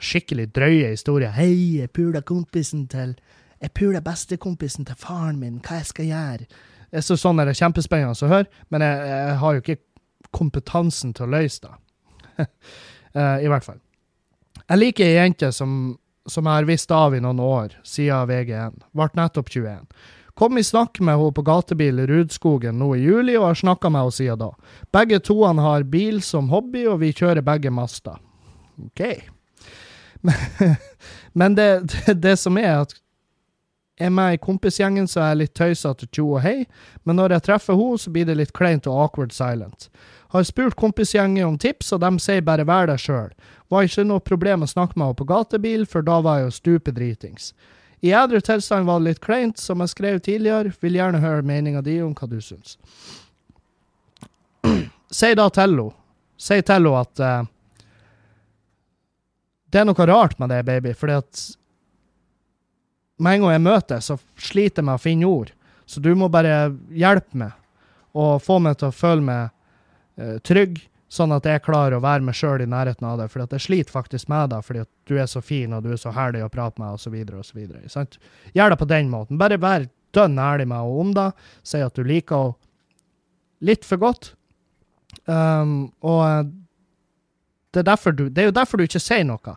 skikkelig drøye historier. 'Hei, jeg pula kompisen til Jeg pula bestekompisen til faren min. Hva jeg skal gjøre?' Jeg synes sånn er det kjempespennende å høre, men jeg, jeg, har jo ikke kompetansen til å løse det. uh, I hvert fall. Jeg liker ei jente som, som jeg har visst av i noen år, siden VG1. Ble nettopp 21. Kom i snakk med henne på gatebil i Rudskogen nå i juli, og har snakka med henne siden da. Begge toene har bil som hobby, og vi kjører begge Masta. OK. Men det, det, det, som er at er med i kompisgjengen, så er jeg litt tøysete tjo og hei, men når jeg treffer henne, så blir det litt kleint og awkward silent. Har spurt kompisgjengen om tips, og de sier bare vær deg sjøl. Var ikke noe problem å snakke med henne på gatebil, for da var jeg jo stupedritings. I edru tilstand var det litt kleint, som jeg skrev tidligere, vil gjerne høre meninga di om hva du syns. Si da til henne, si til henne at uh, det er noe rart med det, baby, fordi at med en gang jeg møter så sliter jeg med å finne ord. Så du må bare hjelpe meg og få meg til å føle meg uh, trygg, sånn at jeg klarer å være meg sjøl i nærheten av det. For jeg sliter faktisk med det fordi du er så fin og du er så herlig å prate med, osv. osv. Gjør det på den måten. Bare vær dønn ærlig med henne om det. Si at du liker henne litt for godt. Um, og eh, det er, du, det er, jo derfor du ikke sier noe.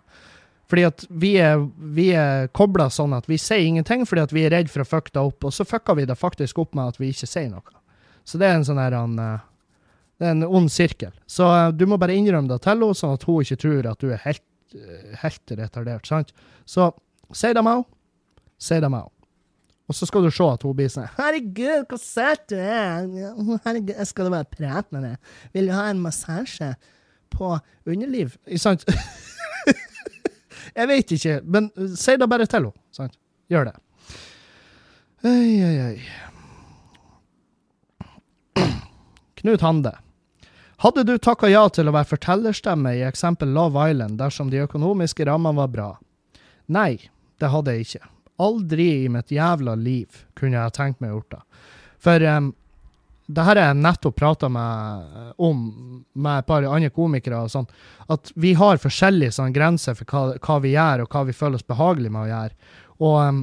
Fordi at vi er, vi er kobla sånn at vi sier ingenting fordi at vi er redd for å fucke det opp, og så fucker vi det faktisk opp med at vi ikke sier noe. Så det er en sånn her eh, Det er en ond sirkel. Så uh, du må bare innrømme det til henne, sånn at hun ikke tror at du er helt, uh, helt retardert. sant? Så si det med henne. Si det med henne. Og så skal du se at hun blir sånn 'Herregud, hvor søt du er!' 'Herregud, jeg skal bare prate med deg. Vil du ha en massasje?' på underliv. Sant? jeg vet ikke, men uh, si det bare til henne. sant? Gjør det. Oi, oi, oi. Knut Hande. Hadde du takka ja til å være fortellerstemme i eksempel Love Island dersom de økonomiske rammene var bra? Nei, det hadde jeg ikke. Aldri i mitt jævla liv kunne jeg tenkt meg å gjort det. For um, det her har jeg nettopp prata om med et par andre komikere, og sånn, at vi har forskjellige sånn, grenser for hva, hva, vi gjør, og hva vi føler oss behagelig med å gjøre. Og, um,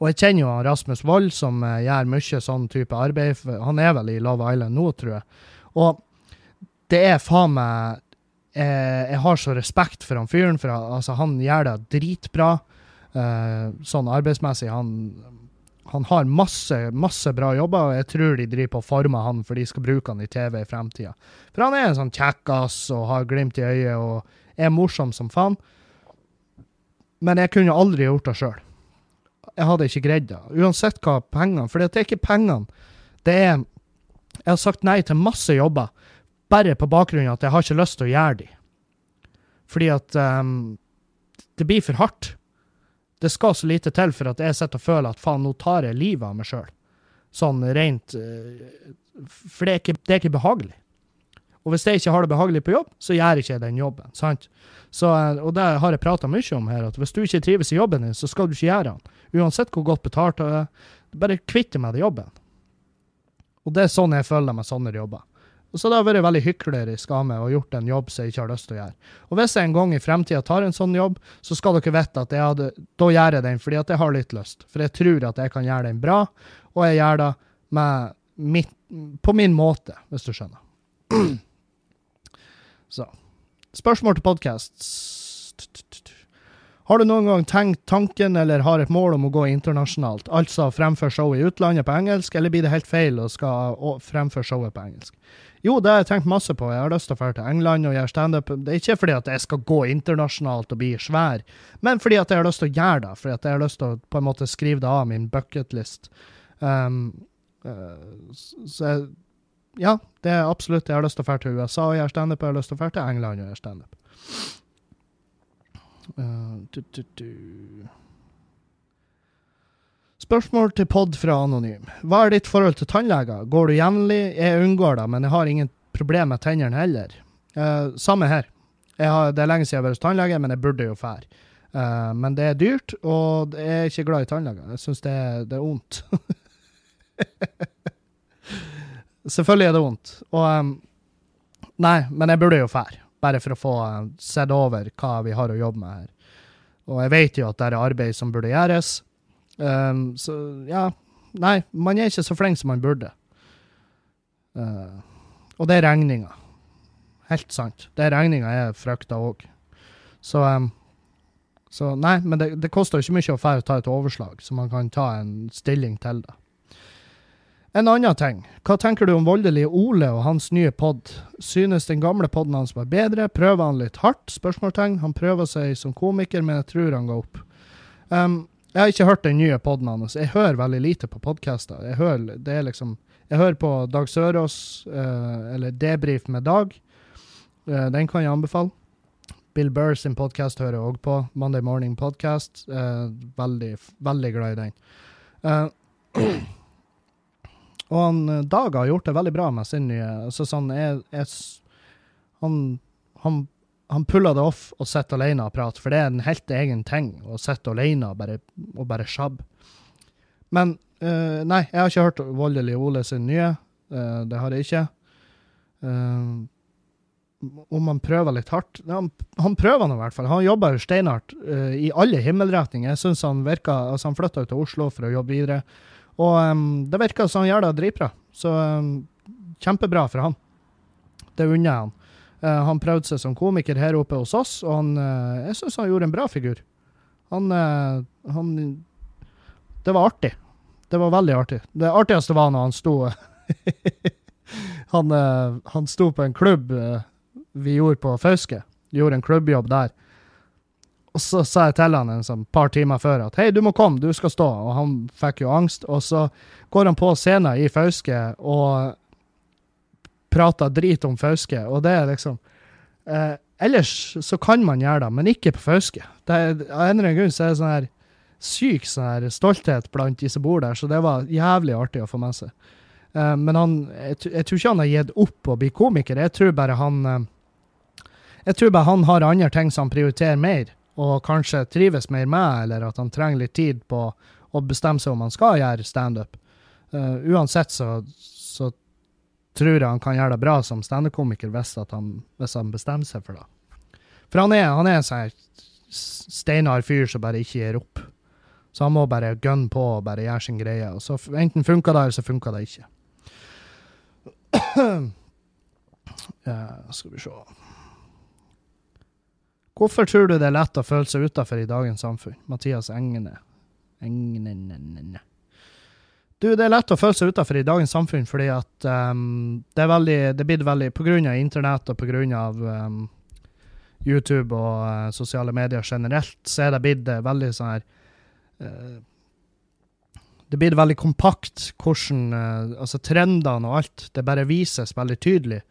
og jeg kjenner jo Rasmus Wold, som uh, gjør mye sånn type arbeid. Han er vel i Love Island nå, tror jeg. Og det er faen meg eh, Jeg har så respekt for han fyren, for altså, han gjør det dritbra. Eh, sånn arbeidsmessig. Han, han har masse, masse bra jobber, og jeg tror de driver på å forme han for de skal bruke han i TV i fremtida. For han er en sånn kjekkas og har glimt i øyet og er morsom som faen. Men jeg kunne aldri gjort det sjøl. Jeg hadde ikke greid det. Uansett hva pengene For det er ikke pengene. Det er Jeg har sagt nei til masse jobber bare på bakgrunn av at jeg har ikke lyst til å gjøre de. Fordi at um, det blir for hardt. Det skal så lite til for at jeg sitter og føler at faen, nå tar jeg livet av meg sjøl. Sånn rent uh, For det er, ikke, det er, ikke, behagelig. Og hvis jeg ikke har det behagelig på jobb, så gjør jeg ikke den jobben. sant? Så, uh, og det har jeg prata mye om her, at hvis du ikke trives i jobben din, så skal du ikke gjøre den. Uansett hvor godt betalt. du er. bare kvitt deg med jobben. Og det er sånn jeg føler med sånne jobber. Og så det jeg vært veldig hyklerisk av meg og gjort en jobb som jeg ikke har lyst til å gjøre. Og hvis jeg en gang i fremtida tar en sånn jobb, så skal dere vite at hadde, da gjør jeg den fordi at jeg har litt lyst. For jeg tror at jeg kan gjøre den bra, og jeg gjør det mitt, på min måte, hvis du skjønner. Så. Spørsmål til podkast. Har du noen gang tenkt tanken eller har et mål om å gå internasjonalt, altså fremføre showet i utlandet på engelsk, eller blir det helt feil å skal fremføre showet på engelsk? Jo, det har jeg tenkt masse på. Jeg har lyst til å dra til England og gjøre standup. Det er ikke fordi at jeg skal gå internasjonalt og bli svær, men fordi at jeg har lyst til å gjøre det. Fordi at jeg har lyst til å på en måte skrive det av min bucketlist. Um, uh, så jeg, ja, det er absolutt. Jeg har lyst til å dra til USA og gjøre standup, og jeg har lyst til å dra til England og gjøre standup. Uh, du, du, du. Spørsmål til pod fra Anonym. Hva er ditt forhold til tannleger? Går du jevnlig? Jeg unngår det, men jeg har ingen problem med tennene heller. Uh, samme her. Har, det er lenge siden jeg har vært hos tannlege, men jeg burde jo fære. Uh, men det er dyrt, og jeg er ikke glad i tannleger. Jeg syns det, det, er vondt. Selvfølgelig er det vondt. Og um, Nei, men jeg burde jo fære. Bare for å få uh, sett over hva vi har å jobbe med her. Og jeg vet jo at det er arbeid som burde gjøres. Um, så ja. Nei, man er ikke så flink som man burde. Uh, og det er regninga. Helt sant. Det er regninga jeg frykter òg. Så, um, så nei, men det, det koster jo ikke mye å ta et overslag, så man kan ta en stilling til det. En annen ting. Hva tenker du om voldelige Ole og hans nye pod? Synes den gamle poden hans var bedre? Prøver han litt hardt? Spørsmålstegn. Han prøver seg som komiker, men jeg tror han går opp. Um, jeg har ikke hørt den nye poden hans. Jeg hører veldig lite på podkaster. Jeg hører er liksom Jeg hører på Dag Sørås, uh, eller Debrif med Dag. Uh, den kan jeg anbefale. Bill Burr sin podkast hører jeg òg på. Monday Morning Podcast. Uh, veldig, veldig glad i den. og han Dag har gjort det veldig bra med sin nye altså sånn, jeg, jeg, han, han han puller det off og sitter alene og prater, for det er en helt egen ting å sitte alene og bare, og bare sjabbe. Men uh, nei, jeg har ikke hørt Voldelig Ole sin nye. Uh, det har jeg ikke. Uh, om han prøver litt hardt Han, han prøver nå i hvert fall. Han jobber steinhardt i alle himmelretninger. Jeg syns han virker Altså, han flytta til Oslo for å jobbe videre, og um, det virker som han gjør det dritbra. Så um, kjempebra for han. Det unner jeg han. Uh, han prøvde seg som komiker her oppe hos oss, og han, uh, jeg syns han gjorde en bra figur. Han, uh, han Det var artig. Det var veldig artig. Det artigste var når han sto han, han, sto på en klubb vi gjorde på Fauske. Gjorde en klubbjobb der. Og så sa jeg til han en sånn par timer før at hei, du må komme, du skal stå. Og han fikk jo angst. Og så går han på scenen i Fauske og prater drit om Fauske, og det er liksom Eh, ellers så kan man gjøre det, men ikke på Fauske. Av en eller annen grunn så er det sånn her syk sånn her stolthet blant de som bor der, så det var jævlig artig å få med seg. Eh, men han, jeg, jeg tror ikke han har gitt opp å bli komiker. Jeg tror bare han eh, Jeg tror bare han har andre ting som han prioriterer mer, og kanskje trives mer med, eller at han trenger litt tid på å bestemme seg om han skal gjøre standup. Uh, uansett så, så tror jeg han kan gjøre det bra som standup-komiker hvis, hvis han bestemmer seg for det. For han er, han er en sånn steinhard fyr som bare ikke gir opp. Så han må bare gunne på og bare gjøre sin greie. Og så enten funker det, eller så funker det ikke. Ja, skal vi se Hvorfor tror du det er lett å føle seg utafor i dagens samfunn? Mathias Engene. Engene Du, det er lett å føle seg utafor i dagens samfunn fordi at um, det er veldig Det blir veldig av internett og på av um, YouTube og uh, sosiale medier generelt, så er det blitt eh, veldig sånn her uh, Det blir veldig kompakt hvordan uh, Altså trendene og alt. Det bare vises veldig tydelig.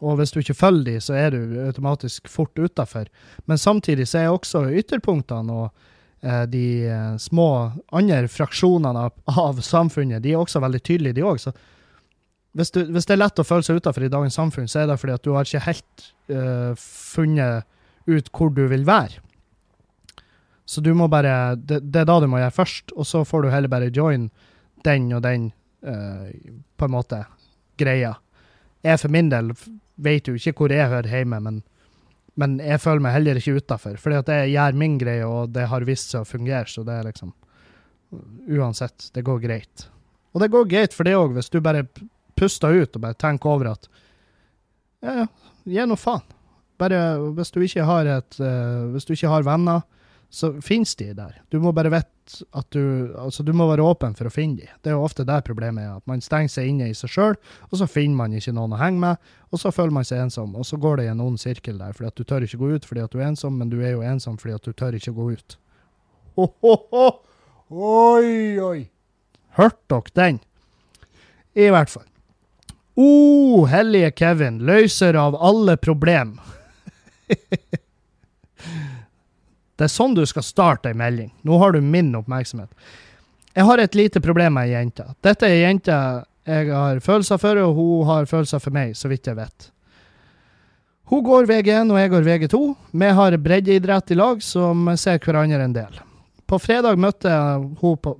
Og hvis du ikke følger de, så er du automatisk fort utafor. Men samtidig så er også ytterpunktene og eh, de eh, små andre fraksjonene av, av samfunnet, de er også veldig tydelige, de òg. Så hvis, du, hvis det er lett å føle seg utafor i dagens samfunn, så er det fordi at du har ikke helt eh, funnet ut hvor du vil være. Så du må bare det, det er da du må gjøre først, og så får du heller bare join den og den eh, på en måte greia. Jeg for min del vet jo ikke hvor jeg hører hjemme, men, men jeg føler meg heller ikke utafor. Fordi at jeg gjør min greie, og det har vist seg å fungere, så det er liksom Uansett, det går greit. Og det går greit for det òg, hvis du bare puster ut og bare tenker over at Ja, ja, gi nå faen. Bare hvis du ikke har et uh, Hvis du ikke har venner, så finnes de der. Du må bare vite at du Altså, du må være åpen for å finne de. Det er jo ofte der problemet er, at man stenger seg inne i seg sjøl, og så finner man ikke noen å henge med, og så føler man seg ensom, og så går det i en ond sirkel der, fordi at du tør ikke gå ut fordi at du er ensom, men du er jo ensom fordi at du tør ikke gå ut. Ho, ho, ho. Oi, oi. Hørte dere den? I hvert fall. O, oh, hellige Kevin, løser av alle problem. Det er sånn du skal starte ei melding. Nå har du min oppmerksomhet. Jeg har et lite problem med ei jente. Dette er ei jente jeg har følelser for, og hun har følelser for meg, så vidt jeg vet. Hun går VG1, og jeg går VG2. Vi har breddeidrett i lag, som ser hverandre en del. På fredag møtte jeg hun på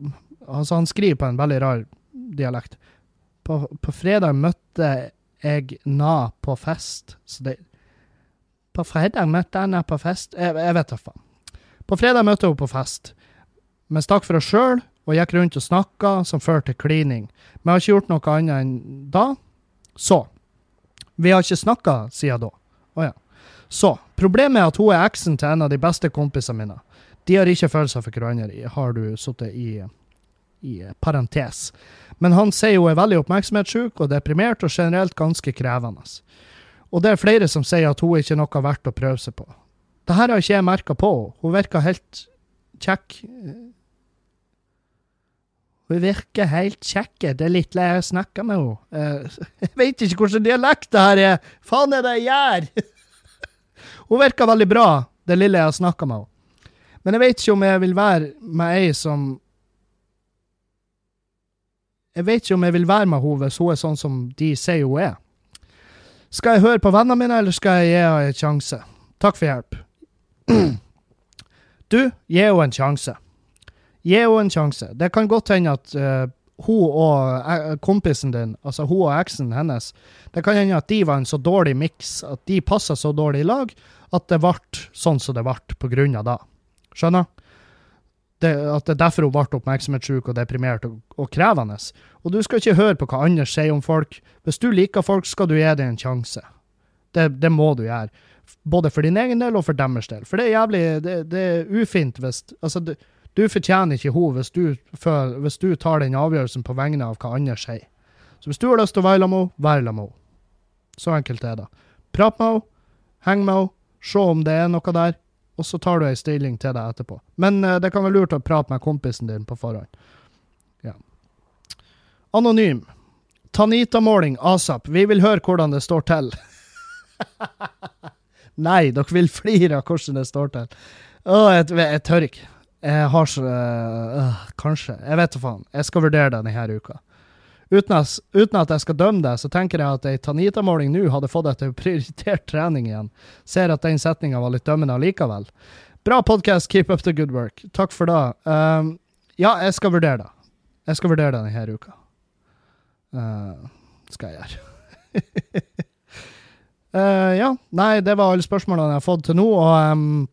Altså, han skriver på en veldig rar dialekt. På, på fredag møtte jeg Na på fest. Så det På fredag møtte jeg Na på fest. Jeg, jeg vet da faen. På fredag møtte hun på fest. Vi stakk for oss sjøl og gikk rundt og snakka, som førte til klining. Vi har ikke gjort noe annet enn da. Så. Vi har ikke snakka siden da. Å ja. Så. Problemet er at hun er eksen til en av de beste kompisene mine. De har ikke følelser for hverandre, har du sittet i, i parentes. Men han sier hun er veldig oppmerksomhetssjuk og deprimert og generelt ganske krevende. Og det er flere som sier at hun ikke er noe verdt å prøve seg på. Det her har ikke jeg merka på. Hun virker helt kjekk. Hun virker helt kjekk. Det er litt lei jeg snakker med henne. Eh, Jeg vet ikke hvilken dialekt det her er. Faen er det jeg gjør? Hun virker veldig bra, det lille jeg har snakka med henne. Men jeg vet ikke om jeg vil være med ei som Jeg vet ikke om jeg vil være med henne hvis hun er sånn som de sier hun er. Skal jeg høre på vennene mine, eller skal jeg gi henne en sjanse? Takk for hjelp. Du, gi henne en sjanse. Gi henne en sjanse. Det kan godt hende at uh, hun og eh, kompisen din, altså hun og eksen hennes, det kan hende at de var en så dårlig miks, at de passa så dårlig i lag, at det ble sånn som det ble på grunn av det. Skjønner? Det, at det er derfor hun ble oppmerksomhetssjuk og deprimert og, og krevende. Og du skal ikke høre på hva andre sier om folk. Hvis du liker folk, skal du gi dem en sjanse. Det, det må du gjøre. Både for din egen del og for deres del. For det er jævlig Det, det er ufint hvis Altså, du, du fortjener ikke henne hvis, hvis du tar den avgjørelsen på vegne av hva andre sier. Så hvis du har lyst til å være sammen med henne, vær sammen med henne. Så enkelt er det. Prat med henne, heng med henne, se om det er noe der, og så tar du ei stilling til deg etterpå. Men uh, det kan være lurt å prate med kompisen din på forhånd. Ja. Anonym. Tanita-måling asap. Vi vil høre hvordan det står til. Nei, dere vil flire av hvordan det står til. Å, jeg, jeg tør ikke. Jeg har så øh, Kanskje. Jeg vet da faen. Jeg skal vurdere det denne uka. Uten at, uten at jeg skal dømme det, så tenker jeg at ei Tanita-måling nå hadde fått deg til å trening igjen. Ser at den setninga var litt dømmende allikevel. Bra podkast, keep up the good work. Takk for det. Um, ja, jeg skal vurdere det. Jeg skal vurdere det denne uka. Uh, skal jeg gjøre. uh, ja. Nei, det var alle spørsmålene jeg har fått til nå. og... Um,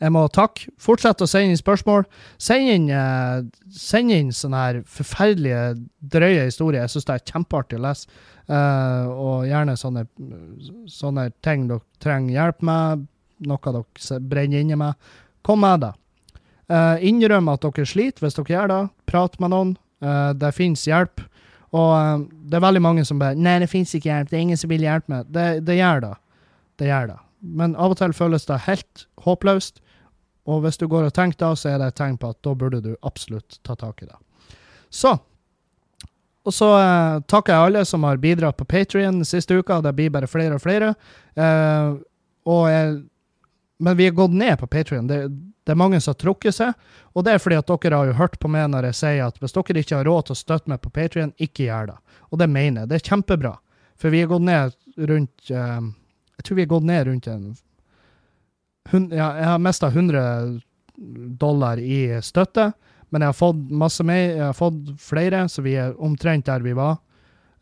jeg må takke. Fortsett å sende inn spørsmål. Send inn, uh, send inn sånne her forferdelige, drøye historier. Jeg syns det er kjempeartig å lese. Uh, og gjerne sånne, sånne, ting dere trenger hjelp med, noe dere brenner inni med. Kom med det. Innrøm at dere sliter hvis dere gjør det. Prat med noen. det fins hjelp. Og det er veldig mange som bare 'Nei, det fins ikke hjelp. Det er ingen som vil hjelpe meg.' Det, det gjør det. Det gjør det men av og til føles det helt håpløst. Og hvis du går og tenker da, så er det et tegn på at da burde du absolutt ta tak i det. Så Og så eh, takker jeg alle som har bidratt på Patrion siste uka. Det blir bare flere og flere. Eh, og jeg, men vi er gått ned på Patrion. Det, det, er mange som har trukket seg. Og det er fordi at dere har jo hørt på meg når jeg sier at hvis dere ikke har råd til å støtte meg på Patrion, ikke gjør det. Og det mener jeg. Det er kjempebra. For vi er gått ned rundt eh, jeg tror vi har gått ned rundt en ja, Jeg har mista 100 dollar i støtte, men jeg har fått masse mer, jeg har fått flere, så vi er omtrent der vi var.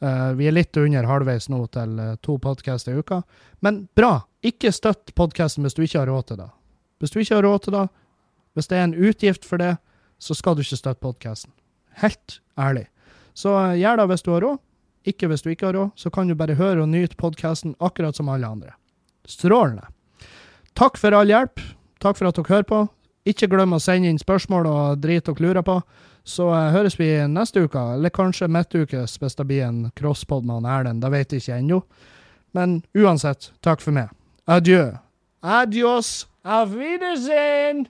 Uh, vi er litt under halvveis nå til uh, to podkaster i uka. Men bra! Ikke støtt podkasten hvis du ikke har råd til det. Hvis du ikke har råd til det, hvis det er en utgift for det, så skal du ikke støtte podkasten. Helt ærlig. Så uh, gjør det hvis du har råd. Ikke hvis du ikke har råd, så kan du bare høre og nyte podkasten akkurat som alle andre. Strålende. Takk for all hjelp. Takk for at dere hører på. Ikke glem å sende inn spørsmål og drit dere lurer på. Så uh, høres vi neste uke, eller kanskje midtukes hvis det blir en crosspod med Erlend. Det vet jeg ikke ennå. Men uansett, takk for meg. Adjø. Adios. Auf Wiedersehen.